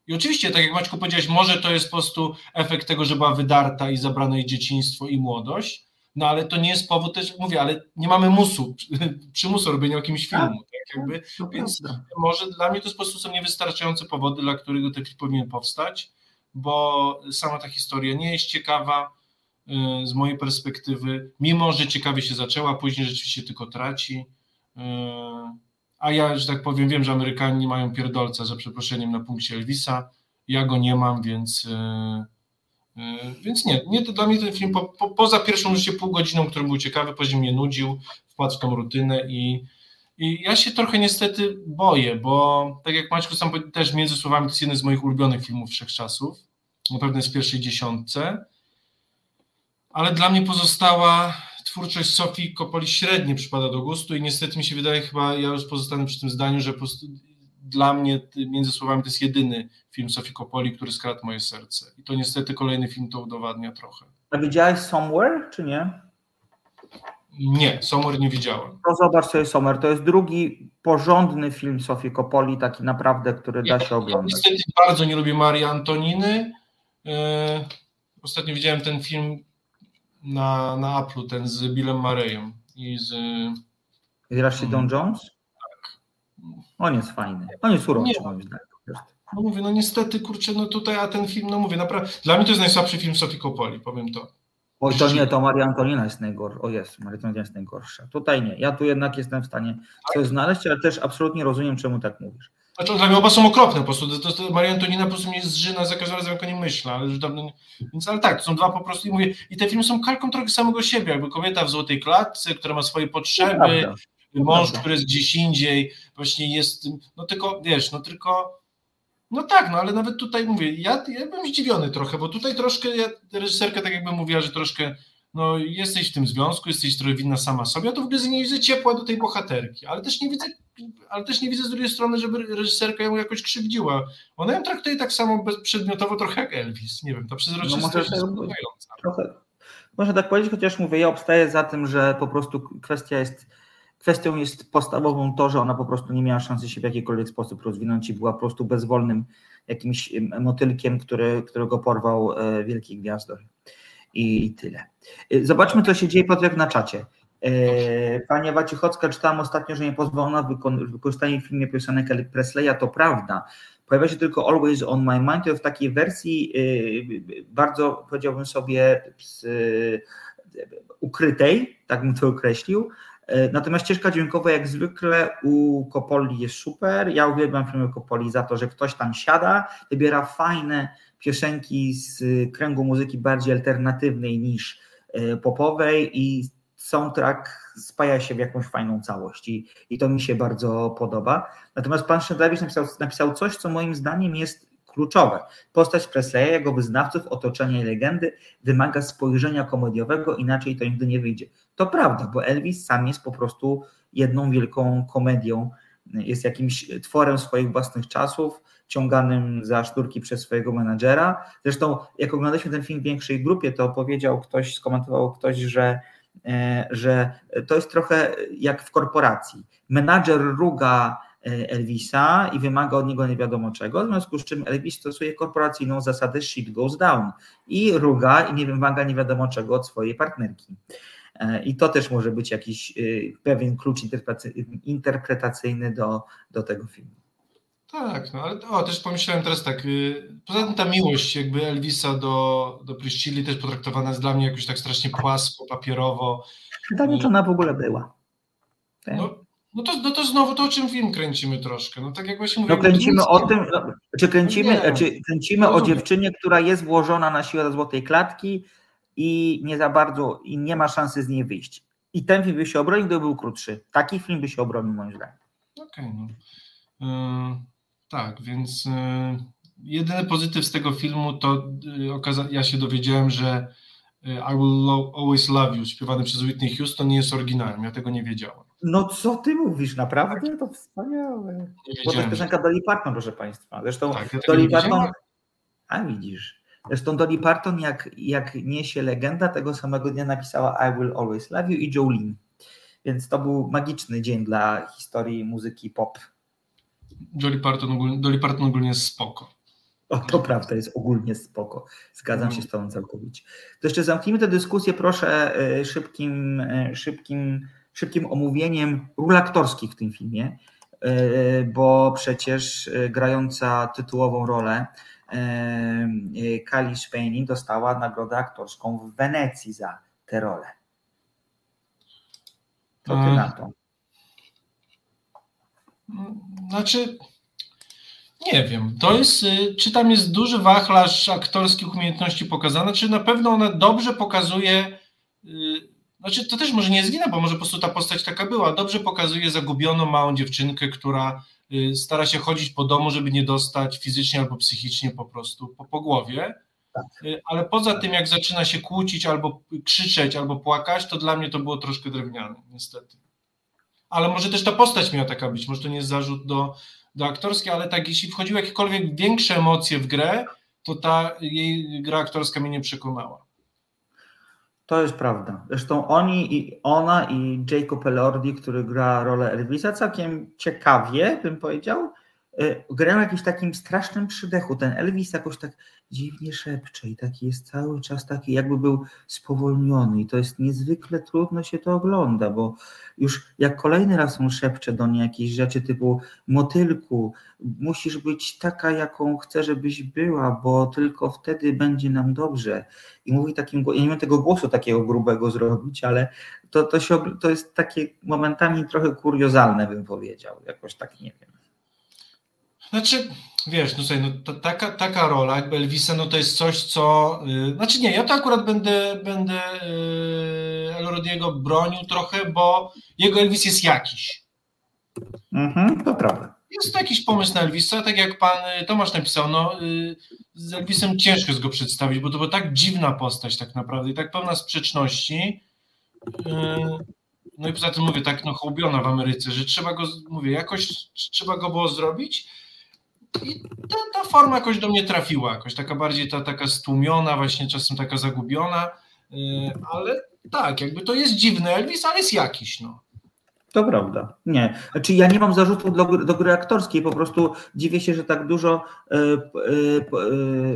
I oczywiście, tak jak Maćku powiedziałeś, może to jest po prostu efekt tego, że była wydarta i zabrano jej dzieciństwo i młodość, no ale to nie jest powód też, mówię, ale nie mamy musu, <laughs> przymusu robienia jakimś filmu, tak, tak jakby, więc może dla mnie to jest po prostu są niewystarczające powody, dla których ten film powinien powstać, bo sama ta historia nie jest ciekawa y, z mojej perspektywy, mimo że ciekawie się zaczęła, później rzeczywiście tylko traci. Y, a ja, że tak powiem, wiem, że Amerykanie mają pierdolca za przeproszeniem na punkcie Elvisa. Ja go nie mam, więc. Yy, więc nie, nie to dla mnie ten film po, po, poza pierwszą już pół godziną, który był ciekawy, później mnie nudził, wpadł w tą rutynę i, i ja się trochę niestety boję, bo tak jak Maćku sam też między słowami, to jest jeden z moich ulubionych filmów wszechczasów. Na pewno jest w pierwszej dziesiątce. Ale dla mnie pozostała twórczość Sofii Kopoli średnio przypada do gustu i niestety mi się wydaje, chyba ja już pozostanę przy tym zdaniu, że dla mnie między słowami to jest jedyny film Sofii Kopoli, który skradł moje serce. I to niestety kolejny film to udowadnia trochę. A widziałeś Somewhere, czy nie? Nie, Somewhere nie widziałem. To zobacz sobie Somewhere. To jest drugi porządny film Sofii Kopoli, taki naprawdę, który da się oglądać. Niestety bardzo nie lubię Marii Antoniny. E, ostatnio widziałem ten film na, na Apple, ten z Billem Marejem i z... Z Rashidą mm. Jones? Tak. On jest fajny. On jest uroczy moim zdaniem. No mówię, no niestety, kurczę, no tutaj, a ten film, no mówię, naprawdę, dla mnie to jest najsłabszy film Sofii Coppoli, powiem to. Oj, to nie, to Maria Antonina jest najgorsza. O jest, Maria Antonina jest najgorsza. Tutaj nie. Ja tu jednak jestem w stanie coś znaleźć, ale też absolutnie rozumiem, czemu tak mówisz. Znaczy, dla mnie oba są okropne po prostu. To, to Maria Antonina po prostu mnie zżyna za każdym razem, jak o nim myślę, ale już dawno. Więc ale tak, to są dwa po prostu i mówię, i te filmy są kalką trochę samego siebie, jakby kobieta w złotej klatce, która ma swoje potrzeby, mąż, który jest gdzieś indziej, właśnie jest, no tylko, wiesz, no tylko. No tak, no ale nawet tutaj mówię, ja, ja byłem zdziwiony trochę, bo tutaj troszkę, ja, reżyserka tak jakby mówiła, że troszkę no jesteś w tym związku, jesteś trochę winna sama sobie, a to w ogóle nie widzę ciepła do tej bohaterki, ale też nie widzę, ale też nie widzę z drugiej strony, żeby reżyserka ją jakoś krzywdziła. Ona ją traktuje tak samo przedmiotowo trochę jak Elvis, nie wiem, ta przezroczystość no jest. Trochę, można tak powiedzieć, chociaż mówię, ja obstaję za tym, że po prostu kwestia jest, kwestią jest podstawową to, że ona po prostu nie miała szansy się w jakikolwiek sposób rozwinąć i była po prostu bezwolnym jakimś motylkiem, który, którego porwał e, wielki gwiazdor i tyle. Y, zobaczmy, co się dzieje Piotrek na czacie. Y, Pani Ewa Cichocka, czytałam ostatnio, że nie pozwolono wykorzystania w filmie piosenek Presleya, to prawda. Pojawia się tylko Always on My Mind, to w takiej wersji y, bardzo, powiedziałbym sobie, ukrytej, tak bym to określił. Natomiast ścieżka dźwiękowa jak zwykle u Kopoli jest super. Ja uwielbiam filmy Kopoli za to, że ktoś tam siada, wybiera fajne piosenki z kręgu muzyki bardziej alternatywnej niż e, popowej i soundtrack spaja się w jakąś fajną całość i, i to mi się bardzo podoba. Natomiast pan Szedlewicz napisał, napisał coś, co moim zdaniem jest kluczowe. Postać Presleya, jego wyznawców, otoczenia i legendy wymaga spojrzenia komediowego, inaczej to nigdy nie wyjdzie. To prawda, bo Elvis sam jest po prostu jedną wielką komedią, jest jakimś tworem swoich własnych czasów, ciąganym za szturki przez swojego menadżera. Zresztą, jak oglądaliśmy ten film w większej grupie, to powiedział ktoś, skomentował ktoś, że, e, że to jest trochę jak w korporacji. Menadżer ruga e, Elvisa i wymaga od niego nie wiadomo czego, w związku z czym Elvis stosuje korporacyjną zasadę shit goes down i ruga i nie wymaga nie wiadomo czego od swojej partnerki. E, I to też może być jakiś pewien klucz interpretacyjny do, do tego filmu. Tak, no ale o, też pomyślałem teraz tak, y, poza tym ta miłość jakby Elvisa do, do Priscilli też potraktowana jest dla mnie jakoś tak strasznie płasko, papierowo. Pytanie, czy ona w ogóle była. No, no, to, no to znowu to, o czym film kręcimy troszkę. No tak jak właśnie mówię. No kręcimy o tym, no, czy kręcimy, no czy kręcimy no, o dziewczynie, która jest włożona na siłę do złotej klatki i nie za bardzo, i nie ma szansy z niej wyjść. I ten film by się obronił, gdyby był krótszy. Taki film by się obronił moim zdaniem. Okej, okay, no. Yy, tak, więc yy, jedyny pozytyw z tego filmu to yy, ja się dowiedziałem, że I Will Always Love You śpiewany przez Whitney Houston nie jest oryginałem. Ja tego nie wiedziałem. No co ty mówisz, naprawdę? To wspaniałe. Bo to jest piosenka Dolly Parton, proszę Państwa. Zresztą tak, ja Dolly Parton... A widzisz. Zresztą Dolly Parton, jak, jak niesie legenda, tego samego dnia napisała I Will Always Love You i Jolene. Więc to był magiczny dzień dla historii muzyki pop. Dolly Parton ogólnie, Dolly Parton ogólnie jest spoko. O, to prawda, jest ogólnie spoko. Zgadzam się z Tobą całkowicie. To jeszcze zamknijmy tę dyskusję, proszę, e, szybkim, e, szybkim, szybkim omówieniem ról aktorskich w tym filmie, e, bo przecież grająca tytułową rolę Kali Spaini dostała nagrodę aktorską w Wenecji za tę rolę. Co ty na to? Znaczy, nie wiem. To jest, y, czy tam jest duży wachlarz aktorskich umiejętności pokazany, czy na pewno ona dobrze pokazuje. Y, znaczy, to też może nie jest wina, bo może po prostu ta postać taka była. Dobrze pokazuje zagubioną małą dziewczynkę, która stara się chodzić po domu, żeby nie dostać fizycznie albo psychicznie po prostu po, po głowie. Tak. Ale poza tym, jak zaczyna się kłócić albo krzyczeć, albo płakać, to dla mnie to było troszkę drewniane, niestety ale może też ta postać miała taka być, może to nie jest zarzut do, do aktorskiej, ale tak, jeśli wchodziły jakiekolwiek większe emocje w grę, to ta jej gra aktorska mnie nie przekonała. To jest prawda. Zresztą oni i ona i Jacob Elordi, który gra rolę Elvisa, całkiem ciekawie, bym powiedział, y, grają jakimś takim strasznym przydechu. Ten Elvis jakoś tak dziwnie szepcze i taki jest cały czas taki, jakby był spowolniony i to jest niezwykle trudno się to ogląda, bo już jak kolejny raz on szepcze do niej jakieś rzeczy typu motylku, musisz być taka, jaką chcę, żebyś była, bo tylko wtedy będzie nam dobrze. I mówi takim, ja nie wiem tego głosu takiego grubego zrobić, ale to, to, się, to jest takie momentami trochę kuriozalne, bym powiedział, jakoś tak nie wiem. Znaczy, wiesz, no sobie, no, to, taka, taka rola jakby Elvisa, no to jest coś, co, yy, znaczy nie, ja to akurat będę, będę yy, Elrodiego bronił trochę, bo jego Elvis jest jakiś. Mhm, to prawda. Jest to jakiś pomysł na Elvisa, tak jak pan y, Tomasz napisał, no yy, z Elvisem ciężko jest go przedstawić, bo to była tak dziwna postać tak naprawdę i tak pełna sprzeczności, y, no i poza tym mówię, tak no hołbiona w Ameryce, że trzeba go, mówię, jakoś trzeba go było zrobić, i ta, ta, forma jakoś do mnie trafiła, jakoś taka bardziej ta, taka stłumiona, właśnie czasem taka zagubiona, yy, ale tak, jakby to jest dziwny Elvis, ale jest jakiś, no. To prawda. Nie. Znaczy ja nie mam zarzutów do, do gry aktorskiej, po prostu dziwię się, że tak dużo yy, yy,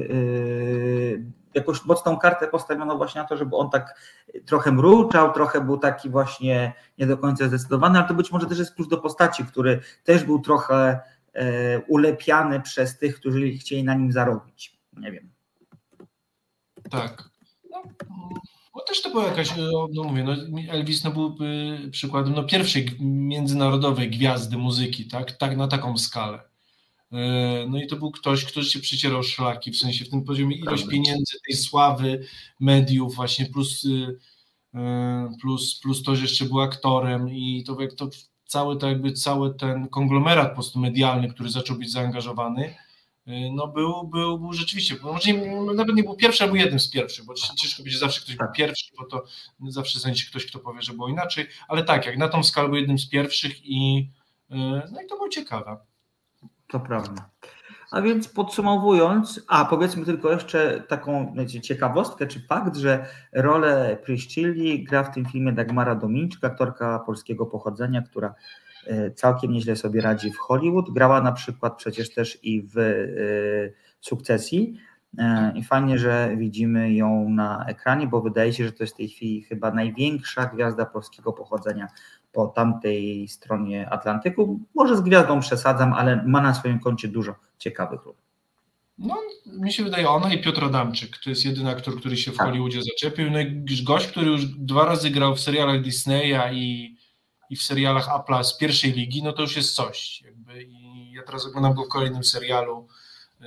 yy, jakąś mocną kartę postawiono właśnie na to, żeby on tak trochę mruczał, trochę był taki właśnie nie do końca zdecydowany, ale to być może też jest klucz do postaci, który też był trochę E, ulepiany przez tych, którzy chcieli na nim zarobić. Nie wiem. Tak. No, bo też to była jakaś, e, no mówię, no Elvis no był e, przykładem no pierwszej międzynarodowej gwiazdy muzyki, tak, tak na taką skalę. No i to był ktoś, kto się przycierał szlaki, w sensie w tym poziomie ilość pieniędzy, tej sławy, mediów właśnie, plus, plus, plus to, że jeszcze był aktorem i to jak to cały, to jakby cały ten konglomerat po prostu medialny, który zaczął być zaangażowany, y, no był, był, był rzeczywiście, może nie, nawet nie był pierwszy, ale był jednym z pierwszych, bo ciężko będzie zawsze ktoś był pierwszy, bo to zawsze znajdzie ktoś, kto powie, że było inaczej, ale tak, jak na tą skalę był jednym z pierwszych i y, no i to było ciekawe. To prawda. A więc podsumowując, a powiedzmy tylko jeszcze taką wiecie, ciekawostkę, czy fakt, że rolę Priscilli gra w tym filmie Dagmara Dominiczka, aktorka polskiego pochodzenia, która e, całkiem nieźle sobie radzi w Hollywood. Grała na przykład przecież też i w e, Sukcesji. E, I fajnie, że widzimy ją na ekranie, bo wydaje się, że to jest w tej chwili chyba największa gwiazda polskiego pochodzenia po tamtej stronie Atlantyku. Może z gwiazdą przesadzam, ale ma na swoim koncie dużo ciekawych ról. No, mi się wydaje ona i Piotr Adamczyk. To jest jedyny aktor, który się w tak. Hollywoodzie zaczepił. No i gość, który już dwa razy grał w serialach Disneya i, i w serialach Apple'a z pierwszej ligi, no to już jest coś. Jakby. I ja teraz oglądam go w kolejnym serialu yy,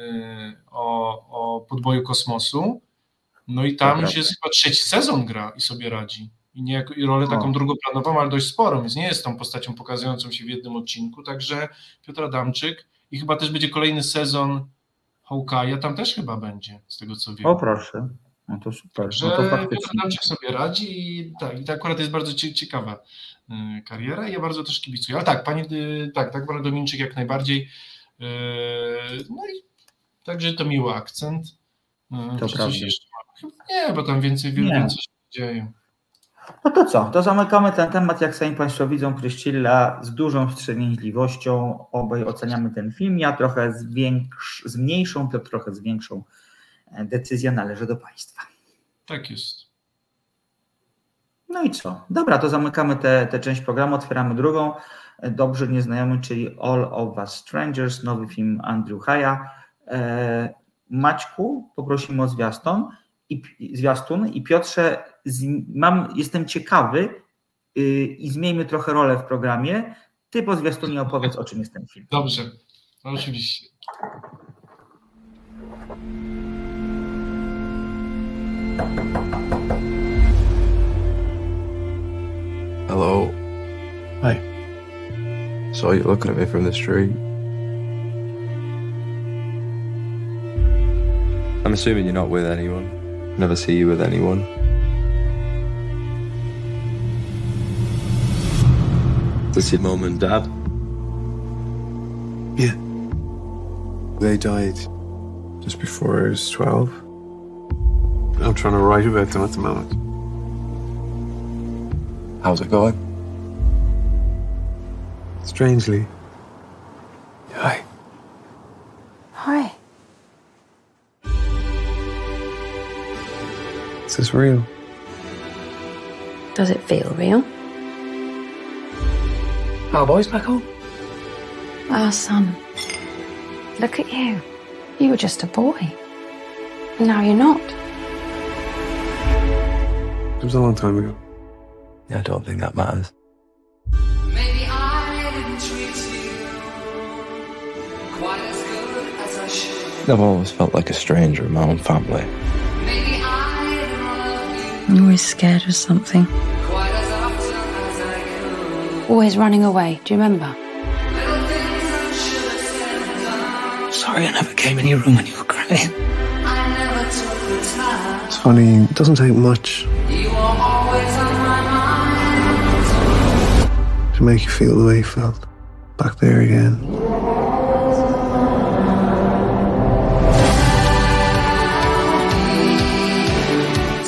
o, o podboju kosmosu. No i tam już jest chyba trzeci sezon gra i sobie radzi. I, nie, i rolę taką drugoplanową, ale dość sporą, więc nie jest tą postacią pokazującą się w jednym odcinku. Także Piotr Adamczyk i chyba też będzie kolejny sezon Hawkeye'a tam też chyba będzie, z tego co wiem. O proszę, no to super. Że no to faktycznie. sobie radzi i tak, i to akurat jest bardzo ciekawa y, kariera i ja bardzo też kibicuję. Ale tak, pani, y, tak, tak, pan Dominczyk jak najbardziej. Y, no i także to miły akcent. To Czy jeszcze? Chyba nie, bo tam więcej, wiele więcej się dzieje. No to co? To zamykamy ten temat. Jak sami Państwo widzą, Kryścilla z dużą wstrzemięźliwością obaj oceniamy ten film. Ja trochę z, większ, z mniejszą, to trochę z większą. E, decyzja należy do Państwa. Tak jest. No i co? Dobra, to zamykamy tę część programu, otwieramy drugą. E, Dobrze Nieznajomy, czyli All of Us Strangers, nowy film Andrew Haya. E, Maćku, poprosimy o zwiastun i, zwiastun i Piotrze, mam, jestem ciekawy yy, i zmieńmy trochę rolę w programie. Ty po zwiastunie opowiedz, o czym jest ten film. Dobrze, no, oczywiście. Hello. Hi. Saw you looking at me from the street. I'm assuming you're not with anyone. Never see you with anyone. Does your mum and dad? Yeah. They died just before I was 12. I'm trying to write about them at the moment. How's it going? Strangely. Hi. Hi. Is this real? Does it feel real? Our boys back home? Our son. Look at you. You were just a boy. Now you're not. It was a long time ago. Yeah, I don't think that matters. Maybe I didn't treat you quite as good as I should. I've always felt like a stranger in my own family. Maybe I didn't love you I'm always scared of something always running away. Do you remember? Sorry I never came in your room when you were crying. It's funny, it doesn't take much to make you feel the way you felt. Back there again.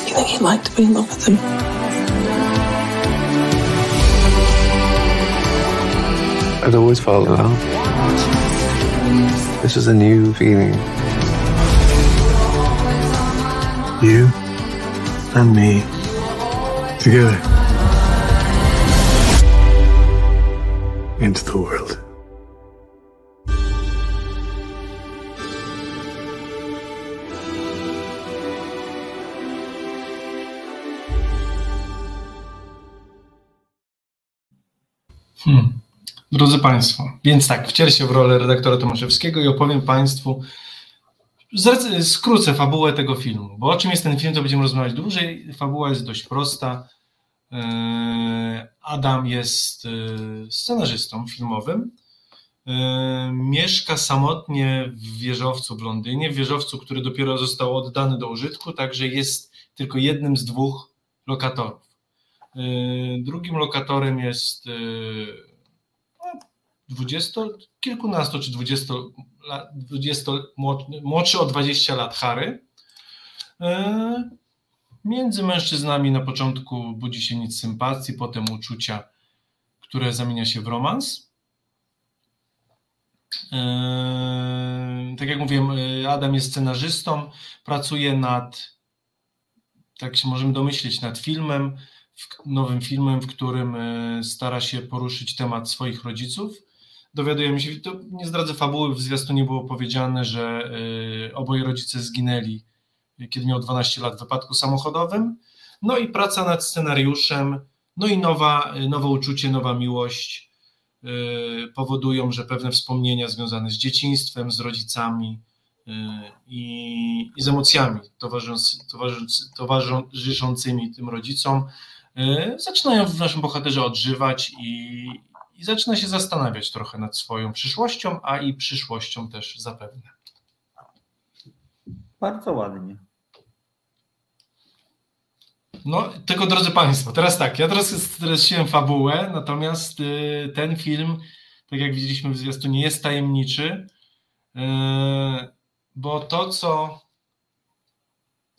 You think he liked being love with him? I'd always felt alone. This is a new feeling. You and me together into the world. Drodzy Państwo, więc tak, wcielę się w rolę redaktora Tomaszewskiego i opowiem Państwu, skrócę fabułę tego filmu, bo o czym jest ten film, to będziemy rozmawiać dłużej. Fabuła jest dość prosta. Eee, Adam jest e, scenarzystą filmowym. Eee, Mieszka samotnie w wieżowcu w Londynie, w wieżowcu, który dopiero został oddany do użytku, także jest tylko jednym z dwóch lokatorów. Drugim lokatorem jest e, no, dwudziesto, kilkunastu czy dwudziesto, lat- dwudziesto młodszy, młodszy o 20 lat Harry. E, Między mężczyznami na początku budzi się nic sympatii, potem uczucia, które zamienia się w romans. tak jak mówiłem, Adam jest scenarzystą, pracuje nad, tak się możemy domyślić, nad filmem, nowym filmem, w którym stara się poruszyć temat swoich rodziców. Dowiadujemy się, to nie zdradzę fabuły, w zwiastunie było powiedziane, że oboje rodzice zginęli, kiedy miał 12 lat w wypadku samochodowym. No i praca nad scenariuszem, no i nowa, nowe uczucie, nowa miłość Y, powodują, że pewne wspomnienia związane z dzieciństwem, z rodzicami y, i, i z emocjami towarzyszącymi tym rodzicom y, zaczynają w naszym bohaterze odżywać i, i zaczyna się zastanawiać trochę nad swoją przyszłością, a i przyszłością też zapewne. Bardzo ładnie. No, tylko drodzy Państwo, teraz tak, ja teraz streściłem fabułę, natomiast y, ten film, tak jak widzieliśmy w zwiastu, nie jest tajemniczy, y, bo to, co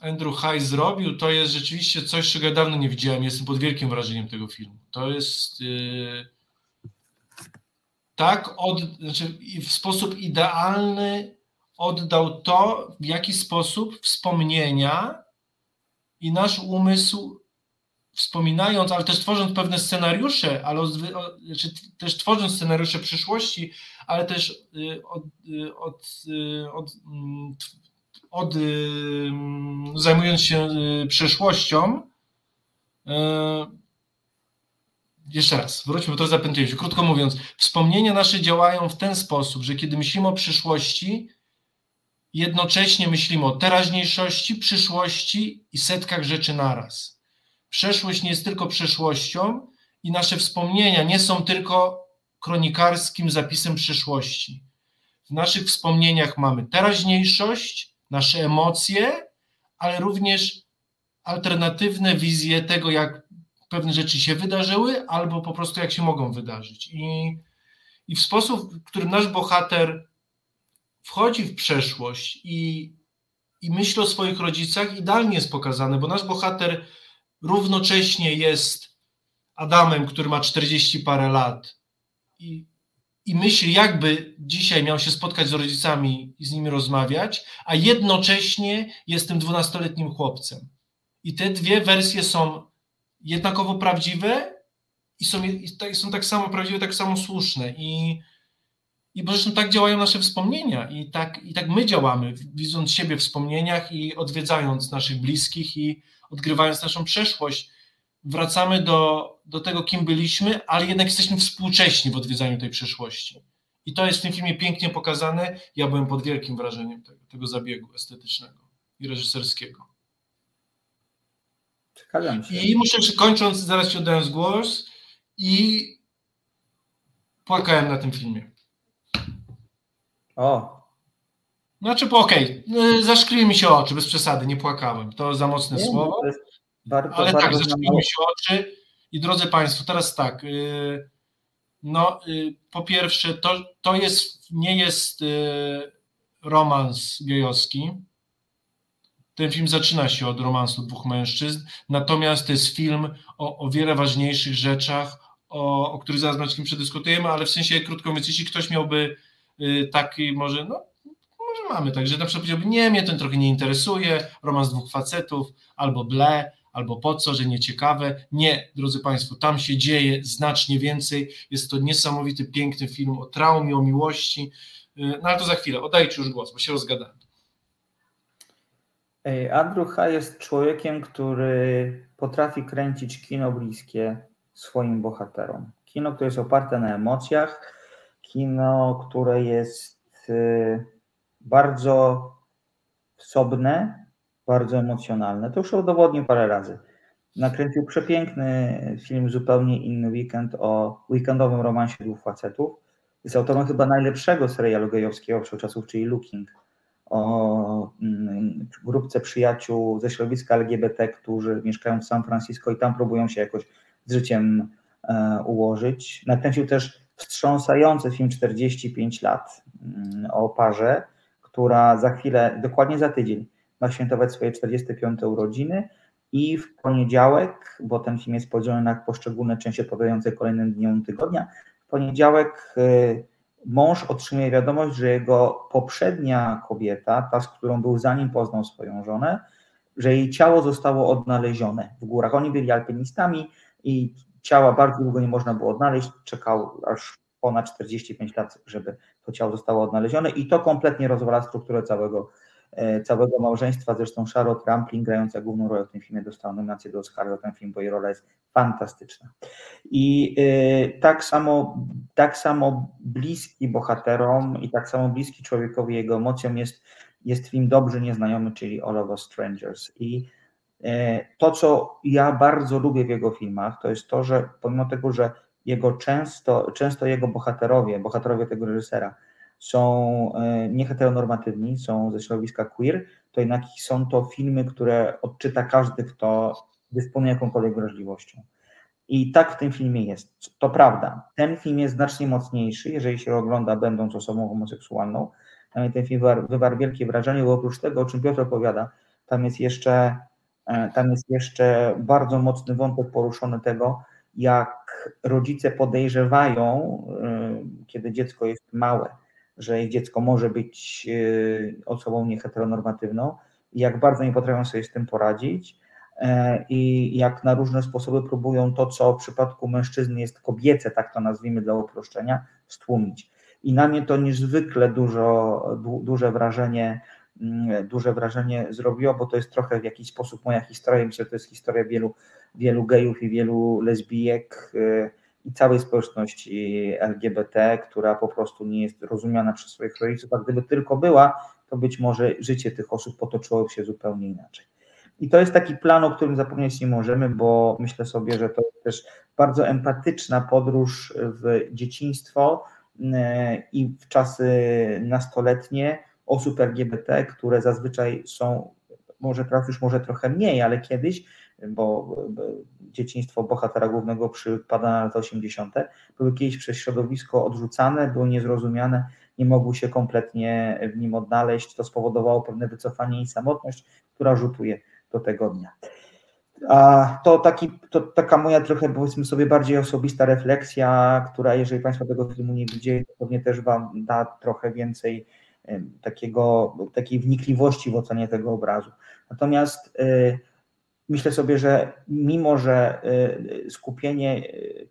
Andrew High zrobił, to jest rzeczywiście coś, czego ja dawno nie widziałem. Jestem pod wielkim wrażeniem tego filmu. To jest y, tak, od, znaczy w sposób idealny oddał to, w jaki sposób wspomnienia i nasz umysł, wspominając, ale też tworząc pewne scenariusze, ale znaczy też tworząc scenariusze przyszłości, ale też y, od, y, od, y, od, mm, od mm, zajmując się przeszłością, jeszcze raz, wróćmy, to zapętliłem się. Krótko mówiąc, wspomnienia nasze działają w ten sposób, że kiedy myślimy o przyszłości, jednocześnie myślimy o teraźniejszości, przyszłości i setkach rzeczy naraz. Przeszłość nie jest tylko przeszłością i nasze wspomnienia nie są tylko kronikarskim zapisem przyszłości. W naszych wspomnieniach mamy teraźniejszość, nasze emocje, ale również alternatywne wizje tego, jak pewne rzeczy się wydarzyły, albo po prostu jak się mogą wydarzyć. I, i w sposób, w którym nasz bohater wchodzi w przeszłość i, i myśli o swoich rodzicach, idealnie jest pokazane, bo nasz bohater równocześnie jest Adamem, który ma 40 parę lat i, i myśli, jakby dzisiaj miał się spotkać z rodzicami i z nimi rozmawiać, a jednocześnie jest tym 12-letnim chłopcem. I te dwie wersje są jednakowo prawdziwe i są, i są tak samo prawdziwe, tak samo słuszne. I, i bo zresztą tak działają nasze wspomnienia i tak, i tak my działamy, widząc siebie w wspomnieniach i odwiedzając naszych bliskich i odgrywając naszą przeszłość. Wracamy do, do tego, kim byliśmy, ale jednak jesteśmy współcześni w odwiedzaniu tej przeszłości. I to jest w tym filmie pięknie pokazane. Ja byłem pod wielkim wrażeniem tego, tego zabiegu estetycznego i reżyserskiego. I muszę kończąc, zaraz ci oddając głos, i płakałem na tym filmie. O. Znaczy, okej, okay. zaszkliły mi się oczy, bez przesady, nie płakałem. To za mocne nie, słowo. Bardzo, ale bardzo tak, zaszkliły mi się oczy. I drodzy Państwo, teraz tak. Y, no, y, po pierwsze, to, to jest, nie jest y, romans gejowski. Ten film zaczyna się od romansu dwóch mężczyzn, natomiast to jest film o, o wiele ważniejszych rzeczach, o, o których zaraz Maćkiem przedyskutujemy, ale w sensie, krótko mówiąc, jeśli ktoś miałby Y, taki może, no może mamy tak, że na przykład powiedziałby, nie, mnie ten trochę nie interesuje, romans dwóch facetów, albo ble, albo po co, że nieciekawe. Nie, drodzy Państwo, tam się dzieje znacznie więcej. Jest to niesamowity, piękny film o traumie, o miłości. Y, no ale to za chwilę, oddajcie już głos, bo się rozgadałem. Andrew H. jest człowiekiem, który potrafi kręcić kino bliskie swoim bohaterom. Kino, które jest oparte na emocjach, kino, które jest y, bardzo wsobne, bardzo emocjonalne. To już udowodnił parę razy. Nakręcił przepiękny film, zupełnie inny weekend o weekendowym romansie dwóch facetów. Jest autorem chyba najlepszego serialu gejowskiego wszechczasów, czyli Looking, o mm, grupce przyjaciół ze środowiska LGBT, którzy mieszkają w San Francisco i tam próbują się jakoś z życiem e, ułożyć. Nakręcił też wstrząsający film 45 lat mm, o parze, która za chwilę, dokładnie za tydzień, ma świętować swoje 45 urodziny i w poniedziałek, bo ten film jest podzielony na poszczególne części odpowiadające kolejnym dniom tygodnia, w poniedziałek y, mąż otrzymuje wiadomość, że jego poprzednia kobieta, ta, z którą był zanim poznał swoją żonę, że jej ciało zostało odnalezione w górach. Oni byli alpinistami i ciała bardzo długo nie można było odnaleźć. Czekał aż ponad 45 lat, żeby to ciało zostało odnalezione i to kompletnie rozwala strukturę całego, całego małżeństwa. Zresztą Charlotte Rampling, grająca główną rolę w tym filmie, dostała nominację do Oscara za ten film, bo jej rola jest fantastyczna. I y, tak samo, tak samo bliski bohaterom i tak samo bliski człowiekowi jego emocjom jest, jest film Dobrzy Nieznajomy, czyli All of Us Strangers. I y, to, co ja bardzo lubię w jego filmach, to jest to, że pomimo tego, że jego często, często jego bohaterowie, bohaterowie tego reżysera są y, nieheteronormatywni, są ze środowiska queer, to jednak są to filmy, które odczyta każdy, kto dysponuje jakąkolwiek wrażliwością. I tak w tym filmie jest. To prawda, ten film jest znacznie mocniejszy, jeżeli się ogląda będąc osobą homoseksualną. Ten film wywarł wielkie wrażenie, bo oprócz tego, o czym Piotr opowiada, tam jest jeszcze, e, tam jest jeszcze bardzo mocny wątek poruszony tego, jak rodzice podejrzewają, e, kiedy dziecko jest małe, że ich dziecko może być e, osobą nieheteronormatywną, jak bardzo nie potrafią sobie z tym poradzić E, i jak na różne sposoby próbują to, co w przypadku mężczyzny jest kobiece, tak to nazwijmy dla uproszczenia, stłumić. I na mnie to niezwykle dużo, duże wrażenie, mm, duże wrażenie zrobiło, bo to jest trochę w jakiś sposób moja historia. Myślę, że to jest historia wielu, wielu gejów i wielu lesbijek e, i całej społeczności LGBT, która po prostu nie jest rozumiana przez swoich rodziców, a gdyby tylko była, to być może życie tych osób potoczyłoby się zupełnie inaczej. I to jest taki plan, o którym zapomnieć nie możemy, bo myślę sobie, że to jest też bardzo empatyczna podróż w dzieciństwo e, i w czasy nastoletnie osób LGBT, które zazwyczaj są, może teraz już może trochę mniej, ale kiedyś, bo dzieciństwo bohatera głównego przypada na lata 80., były kiedyś przez środowisko odrzucane, były niezrozumiane, nie mogły się kompletnie w nim odnaleźć. To spowodowało pewne wycofanie i samotność, która rzutuje do tego dnia. A to, taki, to taka moja trochę, powiedzmy sobie, bardziej osobista refleksja, która, jeżeli Państwo tego filmu nie widzieli, to pewnie też Wam da trochę więcej takiego, takiej wnikliwości w ocenie tego obrazu. Natomiast y, myślę sobie, że mimo, że y, skupienie y,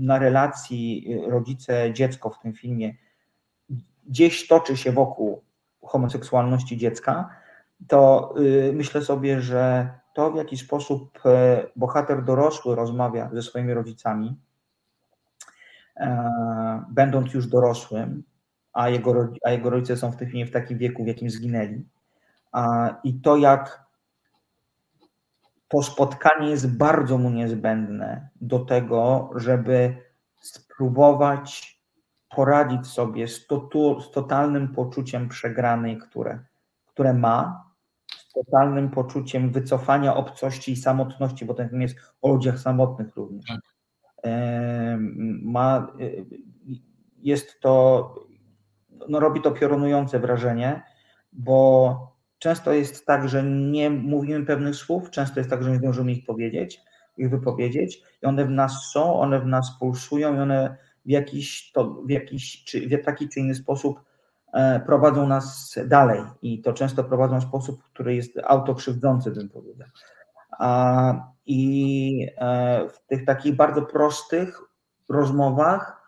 na relacji rodzice-dziecko w tym filmie gdzieś toczy się wokół homoseksualności dziecka, to y, myślę sobie, że to w jaki sposób bohater dorosły rozmawia ze swoimi rodzicami, e, będąc już dorosłym, a jego, a jego rodzice są w tej chwili w takim wieku, w jakim zginęli. I to, jak to spotkanie jest bardzo mu niezbędne do tego, żeby spróbować poradzić sobie z, to, z totalnym poczuciem przegranej, które, które ma, totalnym poczuciem wycofania obcości i samotności, bo ten film jest o ludziach samotnych również. Tak. Ma, y, jest to, no robi to piorunujące wrażenie, bo często jest tak, że nie mówimy pewnych słów, często jest tak, że nie zdążymy ich powiedzieć, ich wypowiedzieć i one w nas są, one w nas pulsują i one w jakiś, to, w jakiś czy w taki czy inny sposób E, prowadzą nas dalej i to często prowadzą w sposób, który jest autokrzywdzący, bym powiedział. I e, w tych takich bardzo prostych rozmowach,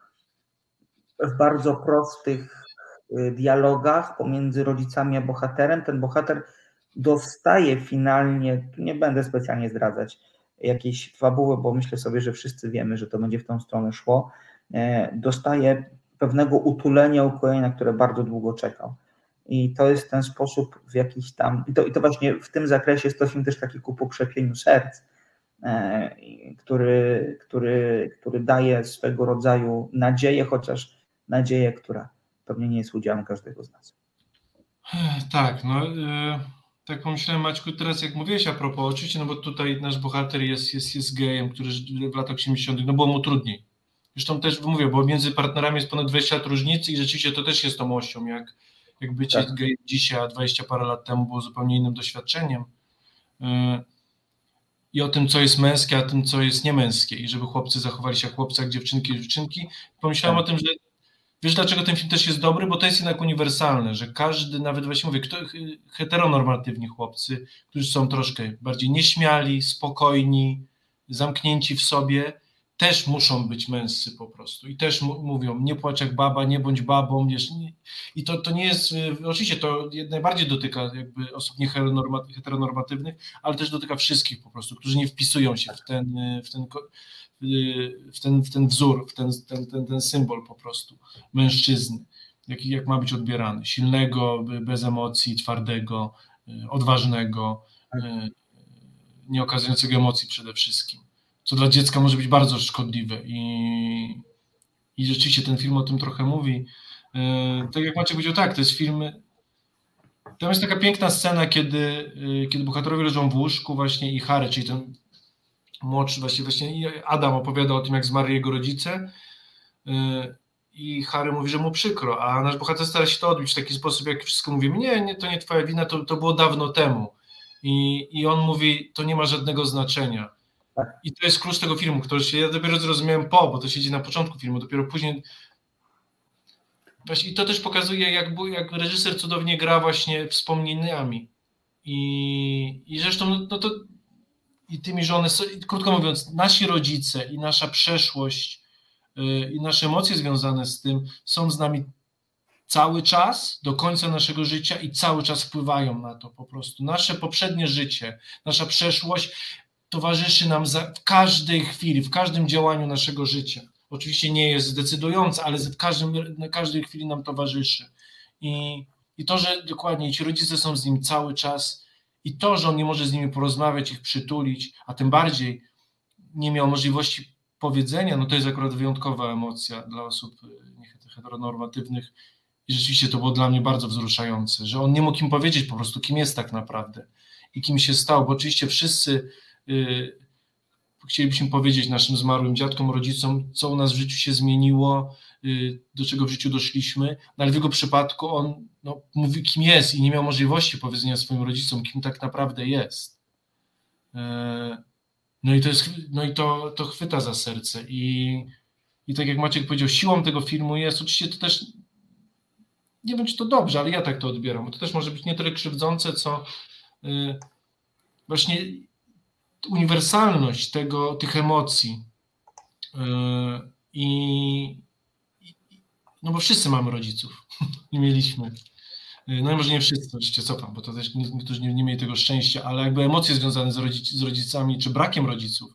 w bardzo prostych dialogach pomiędzy rodzicami a bohaterem, ten bohater dostaje finalnie, tu nie będę specjalnie zdradzać jakiejś fabuły, bo myślę sobie, że wszyscy wiemy, że to będzie w tą stronę szło, dostaje pewnego utulenia, ukojenia, które bardzo długo czekał. I to jest ten sposób w jakiś tam, i to, i to właśnie w tym zakresie jest to film też taki ku pokrzepieniu serc, e, który, który, który daje swego rodzaju nadzieję, chociaż nadzieję, która pewnie nie jest udziałem każdego z nas. Tak, no e, tak pomyślałem Maćku teraz jak mówiłeś a propos, oczywiście, no bo tutaj nasz bohater jest, jest, jest gejem, który w latach 80 no było mu trudniej, Zresztą też mówię, bo między partnerami jest ponad 20 lat różnicy i rzeczywiście to też jest tą ością, jak, jak bycie tak. gej dzisiaj, a 20 parę lat temu było zupełnie innym doświadczeniem. Y, I o tym, co jest męskie, a tym, co jest niemęskie. I żeby chłopcy zachowali się jak chłopcy, jak dziewczynki, dziewczynki. Pomyślałem tak. o tym, że Wiesz, dlaczego ten film też jest dobry? Bo to jest jednak uniwersalne, że każdy, nawet właśnie mówię, kto, heteronormatywni chłopcy, którzy są troszkę bardziej nieśmiali, spokojni, zamknięci w sobie, też muszą być męscy po prostu i też mówią, nie płacz jak baba, nie bądź babą, wiesz, nie. i to, to nie jest, y, oczywiście to najbardziej dotyka jakby osób nieheteronormatywnych, ale też dotyka wszystkich po prostu, którzy nie wpisują się w ten, y, w ten, w ten, w ten wzór, w ten, ten, ten, ten symbol po prostu mężczyzny, jak, jak ma być odbierany, silnego, bez emocji, twardego, odważnego, nie okazującego emocji przede wszystkim. Co dla dziecka może być bardzo szkodliwe i, i rzeczywiście ten film o tym trochę mówi. E, tak jak Maciek powiedział, tak, to jest film, tam jest taka piękna scena, kiedy, e, kiedy bohaterowie leżą w łóżku właśnie i Harry, czyli ten młodszy właśnie, właśnie Adam opowiada o tym, jak zmarli jego rodzice e, i Harry mówi, że mu przykro, a nasz bohater stara się to odbić w taki sposób, jak wszystko mówimy, nie, nie, to nie twoja wina, to, to było dawno temu. I, I on mówi, to nie ma żadnego znaczenia. I to jest klucz tego filmu, który się ja dopiero zrozumiałem po, bo to siedzi na początku filmu, dopiero później. Właśnie, I to też pokazuje, jak, jak reżyser cudownie gra właśnie wspomnieniami. I, i zresztą, no, no to i tymi, że one, krótko mówiąc, nasi rodzice i nasza przeszłość yy, i nasze emocje związane z tym są z nami cały czas, do końca naszego życia i cały czas wpływają na to po prostu. Nasze poprzednie życie, nasza przeszłość towarzyszy nam w każdej chwili, w każdym działaniu naszego życia. Oczywiście nie jest zdecydująca, ale w każdym, na każdej chwili nam towarzyszy. I, I to, że dokładnie ci rodzice są z nim cały czas, i to, że on nie może z nimi porozmawiać, ich przytulić, a tym bardziej nie miał możliwości powiedzenia, no to jest akurat wyjątkowa emocja dla osób e, heteronormatywnych. I rzeczywiście to było dla mnie bardzo wzruszające, że on nie mógł im powiedzieć po prostu, kim jest tak naprawdę i kim się stał, bo oczywiście wszyscy Y, chcielibyśmy powiedzieć naszym zmarłym dziadkom, rodzicom, co u nas w życiu się zmieniło, do czego w życiu doszliśmy, no ale w jego przypadku on no, mówi, kim jest i nie miał możliwości powiedzenia swoim rodzicom, kim tak naprawdę jest. E, no i to, jest, no i to, to chwyta za serce. I, I tak jak Maciek powiedział, siłą tego filmu jest, oczywiście to też, nie wiem czy to dobrze, ale ja tak to odbieram, bo to też może być nie tyle krzywdzące, co y, właśnie uniwersalność tego, tych emocji. Yy, I, no bo wszyscy mamy rodziców. <laughs> nie mieliśmy. Yy, no i może nie wszyscy, oczywiście cofam, bo to też niektórzy nie, nie mieli tego szczęścia, ale jakby emocje związane z, rodzic, z rodzicami czy brakiem rodziców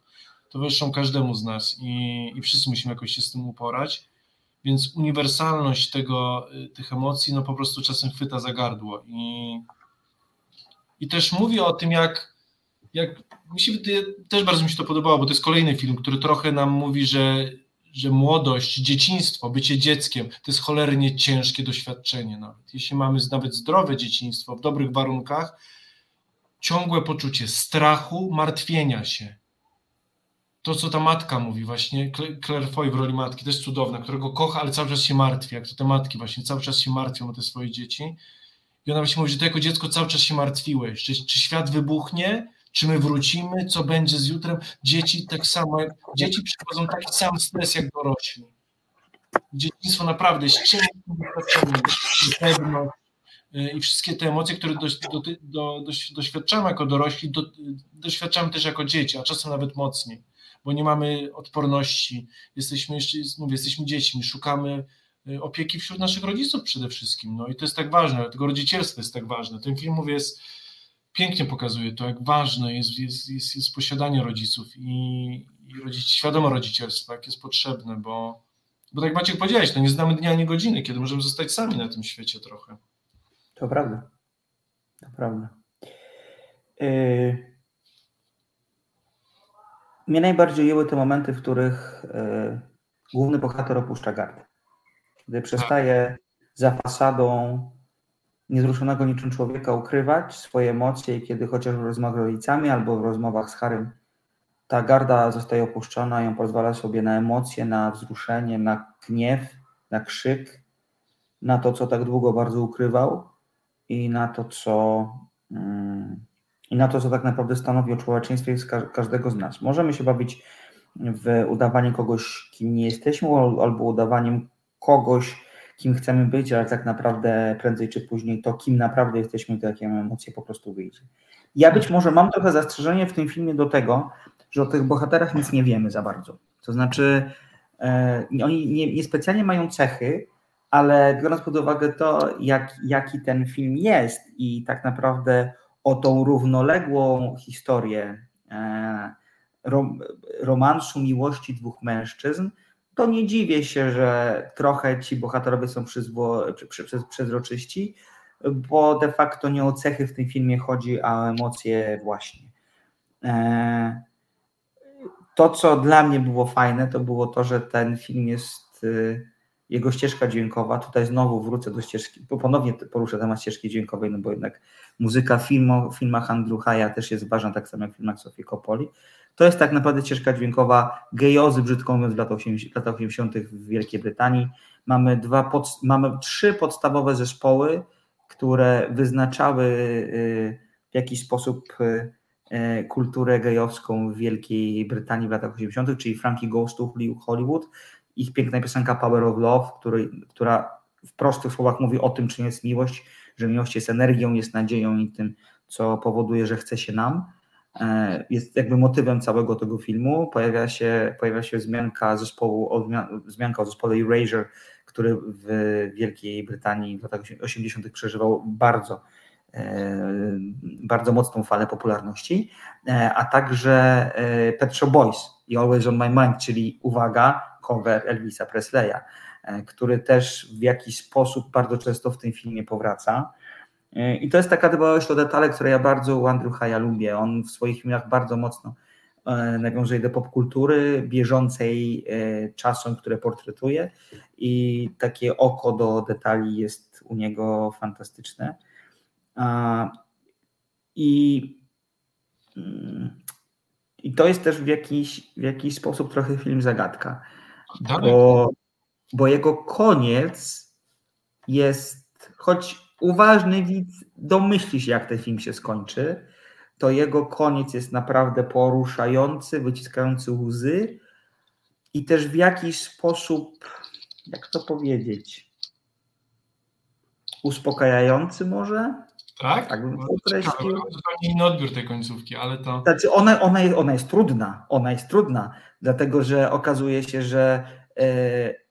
towarzyszą każdemu z nas i, i wszyscy musimy jakoś się z tym uporać. Więc uniwersalność tego, yy, tych emocji no po prostu czasem chwyta za gardło i, i też mówi o tym, jak, jak mi się też bardzo mi się to podobało, bo to jest kolejny film, który trochę nam mówi, że, że młodość, dzieciństwo, bycie dzieckiem to jest cholernie ciężkie doświadczenie nawet. Jeśli mamy nawet zdrowe dzieciństwo w dobrych warunkach, ciągłe poczucie strachu, martwienia się. To, co ta matka mówi, właśnie Claire Foy w roli matki, to jest cudowne, którego kocha, ale cały czas się martwi, jak to te matki właśnie cały czas się martwią o te swoje dzieci. I ona właśnie mówi, że ty jako dziecko cały czas się martwiłeś, czy, czy świat wybuchnie, czy my wrócimy, co będzie z jutrem. Dzieci tak samo, dzieci przychodzą taki sam stres jak dorośli. Dzieciństwo naprawdę jest ciężkim doświadczeniem, pewność y, i wszystkie te emocje, które do, do, do, doświadczamy jako dorośli, do, doświadczamy też jako dzieci, a czasem nawet mocniej, bo nie mamy odporności, jesteśmy jeszcze, mówię, jesteśmy dziećmi, szukamy y, opieki wśród naszych rodziców przede wszystkim, no i to jest tak ważne, tego rodzicielstwo jest tak ważne. Ten film, mówię, jest pięknie pokazuje to, jak ważne jest, jest, jest, jest posiadanie rodziców i, i rodzic, świadome rodzicielstwo, jak jest potrzebne, bo, bo tak Maciek powiedziałeś, no nie znamy dnia ani godziny, kiedy możemy zostać sami na tym świecie trochę. To prawda. To prawda. Yy... Mnie najbardziej jęły te momenty, w których yy, główny bohater opuszcza gardę. Gdy przestaje za fasadą niezruszonego niczym człowieka ukrywać swoje emocje i kiedy chociaż w rozmowach z rodzicami albo w rozmowach z Harym ta garda zostaje opuszczona i on pozwala sobie na emocje, na wzruszenie, na gniew, na krzyk, na to, co tak długo bardzo ukrywał i na to, co mm, i na to, co tak naprawdę stanowi o człowieczeństwie każdego z nas. Możemy się bawić w udawanie kogoś, kim nie jesteśmy, albo udawaniem kogoś, kim chcemy być, ale tak naprawdę prędzej czy później to, kim naprawdę jesteśmy, to jakie emocje po prostu wyjdzie. Ja być może mam trochę zastrzeżenie w tym filmie do tego, że o tych bohaterach nic nie wiemy za bardzo. To znaczy, e, oni nie, niespecjalnie mają cechy, ale biorąc pod uwagę to, jak, jaki ten film jest i tak naprawdę o tą równoległą historię e, rom, romansu miłości dwóch mężczyzn, to nie dziwię się, że trochę ci bohaterowie są przyzwo, przy, przy, przezroczyści, bo de facto nie o cechy w tym filmie chodzi, a o emocje właśnie. E, to, co dla mnie było fajne, to było to, że ten film jest, y, jego ścieżka dźwiękowa, tutaj znowu wrócę do ścieżki, bo ponownie poruszę temat ścieżki dźwiękowej, no bo jednak muzyka w, filmu, filmach Andrew Haya też jest ważna, tak samo jak w filmach Sofii Coppoli. To jest tak naprawdę ścieżka dźwiękowa gejozy, brzydko mówiąc, w latach 80, latach 80. w Wielkiej Brytanii. Mamy, dwa pod, mamy trzy podstawowe zespoły, które wyznaczały y, w jakiś sposób y, y, kulturę gejowską w Wielkiej Brytanii w latach 80., czyli Frankie Goes to Hollywood, ich piękna piosenka Power of Love, który, która w prostych słowach mówi o tym, czym jest miłość, że miłość jest energią, jest nadzieją i tym, co powoduje, że chce się nam. E, jest jakby motywem całego tego filmu. Pojawia się, pojawia się wzmianka zespołu, wzmianka o zespole Erasure, który w Wielkiej Brytanii w latach 80. przeżywał bardzo, e, bardzo mocną falę popularności, e, a także Pet Shop Boys i Always on My Mind, czyli uwaga, cover Elvisa Presleya, który też w jakiś sposób bardzo często w tym filmie powraca. I to jest taka dbałość o detale, które ja bardzo u Andrew Haya lubię. On w swoich filmach bardzo mocno e, nawiązuje do popkultury bieżącej e, czasem, które portretuje i takie oko do detali jest u niego fantastyczne. I, mm, i to jest też w jakiś, w jakiś sposób trochę film zagadka, bo, bo jego koniec jest, choć uważny widz domyśli się, jak ten film się skończy, to jego koniec jest naprawdę poruszający, wyciskający łzy i też w jakiś sposób, jak to powiedzieć, uspokajający może? Tak? tak bym to inny odbiór tej końcówki, ale to... Znaczy ona, ona, jest, ona jest trudna, ona jest trudna, dlatego że okazuje się, że e,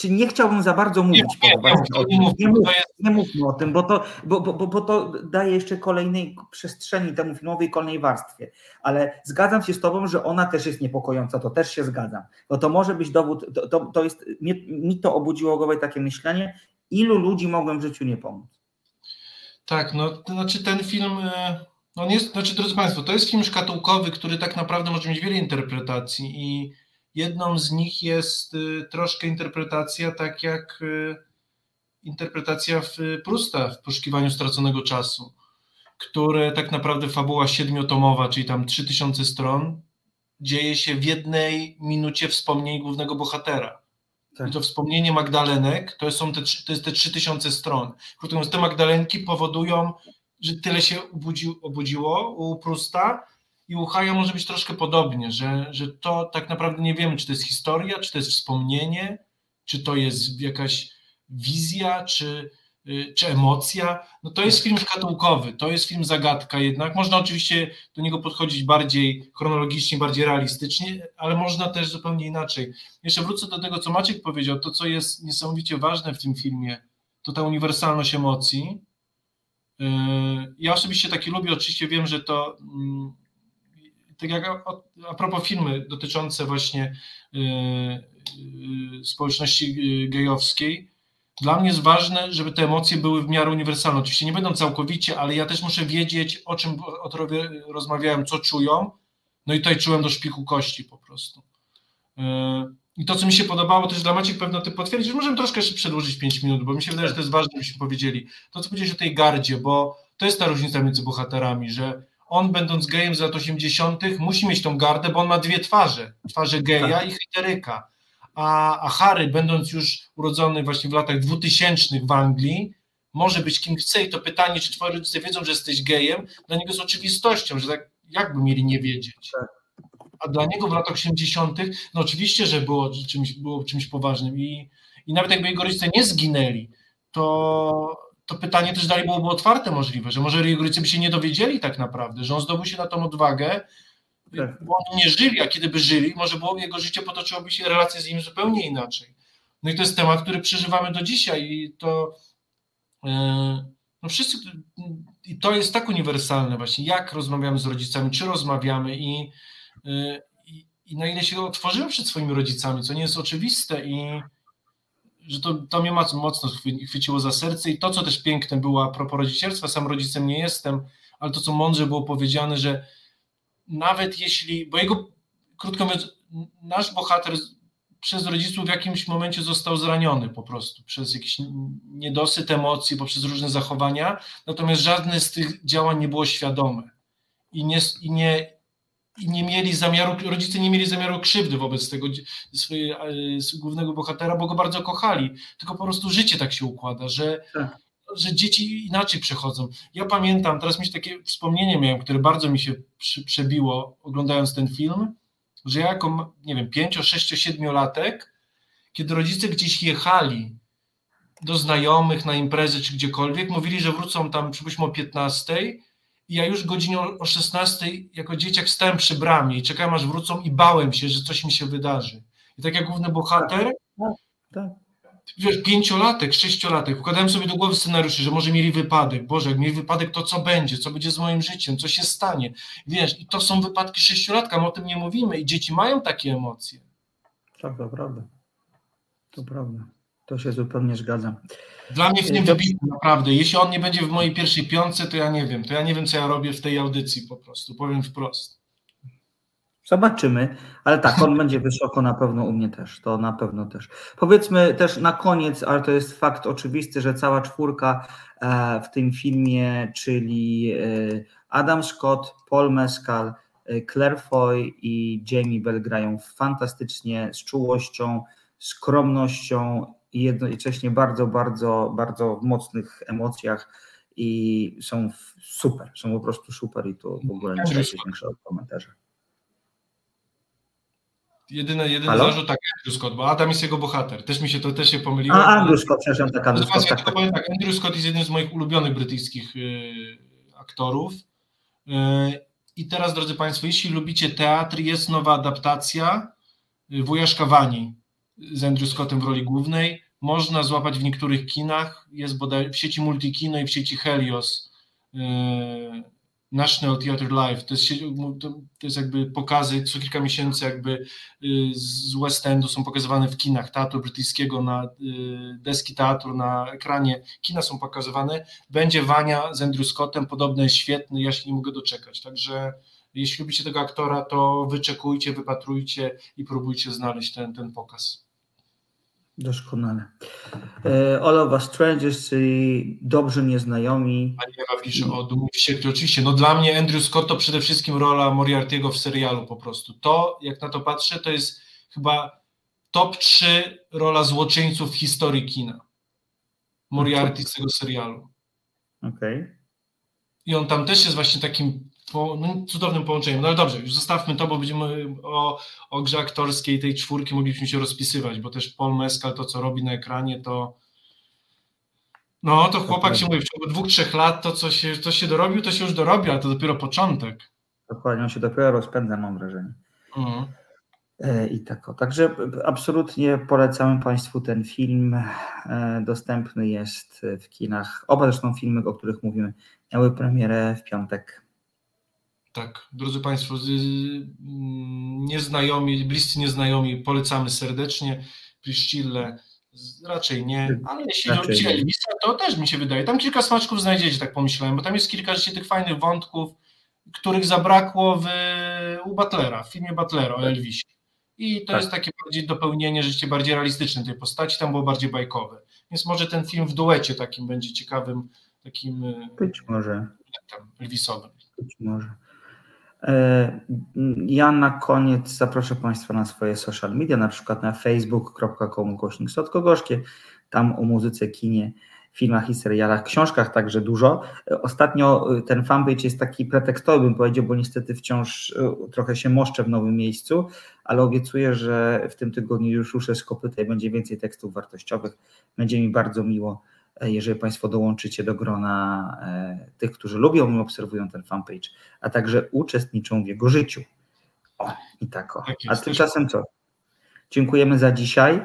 czy nie chciałbym za bardzo mówić nie, nie, o tym. Nie, mów, nie mówmy o tym, bo to, bo, bo, bo to daje jeszcze kolejnej przestrzeni temu filmowi, kolejnej warstwie. Ale zgadzam się z Tobą, że ona też jest niepokojąca, to też się zgadzam. Bo to może być dowód, to, to, to jest, mi, mi to obudziło głowę takie myślenie, ilu ludzi mogłem w życiu nie pomóc. Tak, no to znaczy ten film, e, on jest, znaczy drodzy Państwo, to jest film szkatułkowy, który tak naprawdę może mieć wiele interpretacji i Jedną z nich jest y, troszkę interpretacja, tak jak y, interpretacja w Prusta w poszukiwaniu straconego czasu, które tak naprawdę fabuła siedmiotomowa, czyli tam 3000 stron, dzieje się w jednej minucie wspomnień głównego bohatera. Tak. I to wspomnienie Magdalenek to, są te, to jest te 3000 stron. Krótko mówiąc, te Magdalenki powodują, że tyle się obudziło, obudziło u Prusta, i u Haja może być troszkę podobnie, że, że to tak naprawdę nie wiemy, czy to jest historia, czy to jest wspomnienie, czy to jest jakaś wizja, czy, y, czy emocja. No to jest film szkatułkowy, to jest film zagadka jednak. Można oczywiście do niego podchodzić bardziej chronologicznie, bardziej realistycznie, ale można też zupełnie inaczej. Jeszcze wrócę do tego, co Maciek powiedział. To, co jest niesamowicie ważne w tym filmie, to ta uniwersalność emocji. Y, ja osobiście taki lubię, oczywiście wiem, że to mm, tak jak a, propos filmy dotyczące właśnie y, y, społeczności y, gejowskiej, dla mnie jest ważne, żeby te emocje były w miarę uniwersalne. Oczywiście nie będą całkowicie, ale ja też muszę wiedzieć, o czym bohaterowie rozmawiałem, co czują. No i tutaj czułem do szpiku kości po prostu. I to, co mi się podobało, też dla Maciek pewno ty potwierdzisz, możemy troszkę jeszcze przedłużyć 5 minut, bo mi się wydaje, że to jest ważne, żebyśmy powiedzieli. To, co powiedziałeś o tej gardzie, bo to jest ta różnica między bohaterami, że on będąc gejem z lat 80. musi mieć tą gardę, bo on ma dwie twarze, twarze geja tak. i heteryka. A, a Harry, będąc już urodzony właśnie w latach 2000 w Anglii, może być kim chce i to pytanie, czy twoi rodzice wiedzą, że jesteś gejem, dla niego jest oczywistością, że tak jakby mieli nie wiedzieć. Tak. A dla niego w latach 80., no oczywiście, że było czymś, było czymś poważnym i I nawet jakby jego rodzice nie zginęli, to, to pytanie też dalej byłoby otwarte możliwe, że może rodzice by się nie dowiedzieli tak naprawdę, że on zdobył się na tą odwagę, Tak. bo oni nie żyli, a kiedy by żyli, może było, jego życie potoczyłoby się, relacje z nim zupełnie inaczej. No i to jest temat, który przeżywamy do dzisiaj i to e, no wszyscy, i to jest tak uniwersalne właśnie, jak rozmawiamy z rodzicami, czy rozmawiamy i, e, i, i na ile się otworzymy przed swoimi rodzicami, co nie jest oczywiste i że to, to mnie moc- mocno chwy- chwyciło za serce i to, co też piękne było a propos rodzicielstwa, sam rodzicem nie jestem, ale to, co mądrze było powiedziane, że nawet jeśli, bo jego, krótko mówiąc, nasz bohater przez rodziców w jakimś momencie został zraniony po prostu, przez jakiś niedosyt emocji, poprzez różne zachowania, natomiast żadne z tych działań nie było świadome i nie, i nie, nie mieli zamiaru, rodzice nie mieli zamiaru krzywdy wobec tego e, głównego bohatera, bo go bardzo kochali, tylko po prostu życie tak się układa, że, Tak. że dzieci inaczej przechodzą. Ja pamiętam, teraz mi się takie wspomnienie miałem, które bardzo mi się przy, przebiło oglądając ten film, że ja jako, nie wiem, 5, 6, 7 latek, kiedy rodzice gdzieś jechali do znajomych na imprezy czy gdziekolwiek, mówili, że wrócą tam przypuśćmy o 15 i ja już godzinie o o 16 jako dzieciak stałem przy bramie i czekałem aż wrócą i bałem się, że coś mi się wydarzy. I tak jak główny bohater, tak. wiesz, pięciolatek, sześciolatek, układałem sobie do głowy scenariusze, że może mieli wypadek, Boże, jak mieli wypadek, to co będzie, co będzie z moim życiem, co się stanie, wiesz, i to są wypadki sześciolatka, my o tym nie mówimy i dzieci mają takie emocje. Tak, to prawda. To prawda. To się zupełnie zgadzam. Dla mnie w tym Dobrze. wybitny, naprawdę, jeśli on nie będzie w mojej pierwszej piątce, to ja nie wiem, to ja nie wiem, co ja robię w tej audycji po prostu, powiem wprost. Zobaczymy, ale tak, on <laughs> będzie wysoko na pewno u mnie też, to na pewno też. Powiedzmy też na koniec, ale to jest fakt oczywisty, że cała czwórka e, w tym filmie, czyli e, Adam Scott, Paul Mescal, e, Claire Foy i Jamie Bell grają fantastycznie, z czułością, skromnością i jednocześnie bardzo, bardzo, bardzo w mocnych emocjach i są super, są po prostu super i tu w ogóle nie trzeba się większego komentarza. Jedyny, jedyny Halo? zarzut tak, Andrew Scott, bo Adam jest jego bohater, też mi się to też się pomyliło. A, Andrew Scott, przepraszam, tak, Andrew Scott, ja tak, tak. powiem tak, Andrew Scott jest jednym z moich ulubionych brytyjskich y, aktorów. Y, I teraz, drodzy Państwo, jeśli lubicie teatr, jest nowa adaptacja y, Wujaszka Wani z Andrew Scottem w roli głównej. Można złapać w niektórych kinach, jest bodaj w sieci Multikino i w sieci Helios. y, National Theatre Live, to jest, to jest jakby pokazy, co kilka miesięcy jakby y, z West Endu są pokazywane w kinach teatru brytyjskiego, na y, deski teatru, na ekranie, kina są pokazywane. Będzie Wania z Andrew Scottem, podobny jest świetny, ja się nie mogę doczekać, także jeśli lubicie tego aktora, to wyczekujcie, wypatrujcie i próbujcie znaleźć ten, ten pokaz. Doskonale. All of Us Strangers, czyli dobrzy nieznajomi. Pani Ewa pisze o Dumie Wściekli. Oczywiście, no dla mnie Andrew Scott to przede wszystkim rola Moriarty'ego w serialu po prostu. To, jak na to patrzę, to jest chyba top 3 rola złoczyńców w historii kina. Moriarty z tego serialu. Okej. I on tam też jest właśnie takim po, no, cudownym połączeniem. No ale dobrze, już zostawmy to, bo będziemy o, o grze aktorskiej tej czwórki moglibyśmy się rozpisywać, bo też Paul Mescal to, co robi na ekranie, to no, to chłopak się mówi, w ciągu dwóch, trzech lat to, co się, to się dorobił, to się już dorobił, ale to dopiero początek. Dokładnie, on się dopiero rozpędza, mam wrażenie. Mhm. E, I tak o. Także absolutnie polecamy Państwu ten film. E, Dostępny jest w kinach. Oba zresztą filmy, o których mówimy, miały premierę w piątek. Tak, drodzy Państwo, mm, nieznajomi, bliscy nieznajomi, polecamy serdecznie. Priscille raczej nie, ale jeśli Raczej lubicie. Elvisa, to też mi się wydaje. Tam kilka smaczków znajdziecie, tak pomyślałem, bo tam jest kilka rzeczy tych fajnych wątków, których zabrakło w, u Butlera, w filmie Butlera o Elvisie. I to Tak. jest takie bardziej dopełnienie życie bardziej realistyczne tej postaci, tam było bardziej bajkowe. Więc może ten film w duecie takim będzie ciekawym, takim e, Być może. Elvisowym. Być może. E, Ja na koniec zaproszę Państwa na swoje social media, na przykład na facebook.com kośnik słodkogorzkie, tam o muzyce, kinie filmach i serialach, książkach także dużo. Ostatnio ten fanpage jest taki pretekstowy, bym powiedział, bo niestety wciąż trochę się moszczę w nowym miejscu, ale obiecuję, że w tym tygodniu już ruszę z kopyta i będzie więcej tekstów wartościowych. Będzie mi bardzo miło, jeżeli Państwo dołączycie do grona tych, którzy lubią i obserwują ten fanpage, a także uczestniczą w jego życiu. O, i tak o. A tymczasem co? Dziękujemy za dzisiaj.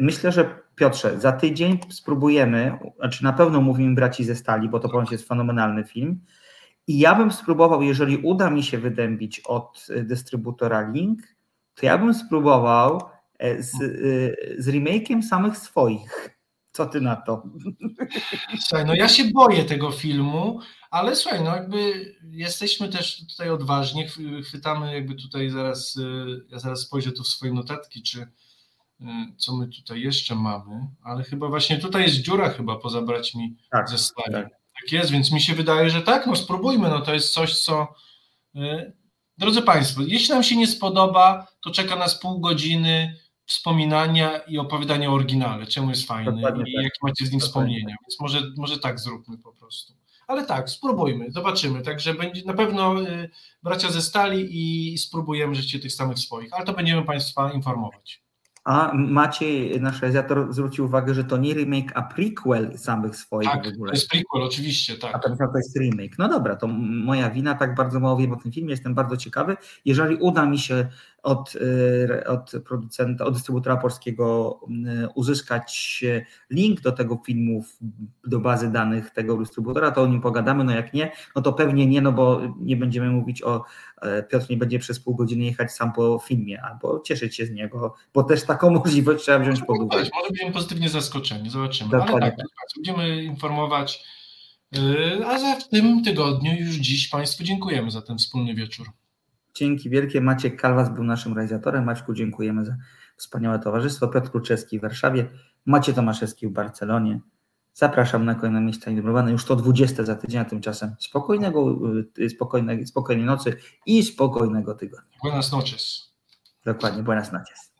Myślę, że Piotrze, za tydzień spróbujemy, znaczy na pewno mówimy Braci ze Stali, bo to ponoć jest fenomenalny film. I ja bym spróbował, jeżeli uda mi się wydębić od dystrybutora link, to ja bym spróbował z, z remake'iem samych swoich. Co ty na to? Słuchaj, no ja się boję tego filmu, ale słuchaj, no jakby jesteśmy też tutaj odważni, chwytamy jakby tutaj zaraz, ja zaraz spojrzę tu w swoje notatki, czy co my tutaj jeszcze mamy, ale chyba właśnie tutaj jest dziura chyba poza braćmi tak, ze stali. Tak. tak jest, więc mi się wydaje, że tak, no spróbujmy, no to jest coś, co Drodzy Państwo, jeśli nam się nie spodoba, to czeka nas pół godziny wspominania i opowiadania o oryginale, czemu jest fajny Dokładnie i tak. jakie macie z nim Dokładnie wspomnienia. Więc może, może tak zróbmy po prostu. Ale tak, spróbujmy, zobaczymy. Także będzie na pewno y, bracia ze stali i spróbujemy życie tych samych swoich, ale to będziemy Państwa informować. A Maciej, nasz realizator, zwrócił uwagę, że to nie remake, a prequel samych swoich tak, w ogóle. to jest prequel, oczywiście, tak. A to, to jest remake. No dobra, to moja wina, tak bardzo mało wiem o tym filmie, jestem bardzo ciekawy. Jeżeli uda mi się od, y, od producenta, od dystrybutora polskiego y, uzyskać link do tego filmu, do bazy danych tego dystrybutora, to o nim pogadamy, no jak nie, no to pewnie nie, no bo nie będziemy mówić o, e, Piotr nie będzie przez pół godziny jechać sam po filmie, albo cieszyć się z niego, bo też taką <laughs> możliwość trzeba wziąć pod uwagę. Może będziemy pozytywnie zaskoczeni, zobaczymy. Dokładnie. Ale tak, tak, będziemy informować, y, a za w tym tygodniu już dziś Państwu dziękujemy za ten wspólny wieczór. Dzięki wielkie. Maciek Kalwas był naszym realizatorem. Maćku, dziękujemy za wspaniałe towarzystwo. Piotr Kluczewski w Warszawie, Macie Tomaszewski w Barcelonie. Zapraszam na kolejne miejsca i Już to 20 za tydzień, a tymczasem spokojnego, y, spokojnej, spokojnej nocy i spokojnego tygodnia. Buenas noches. Dokładnie, buenas noches.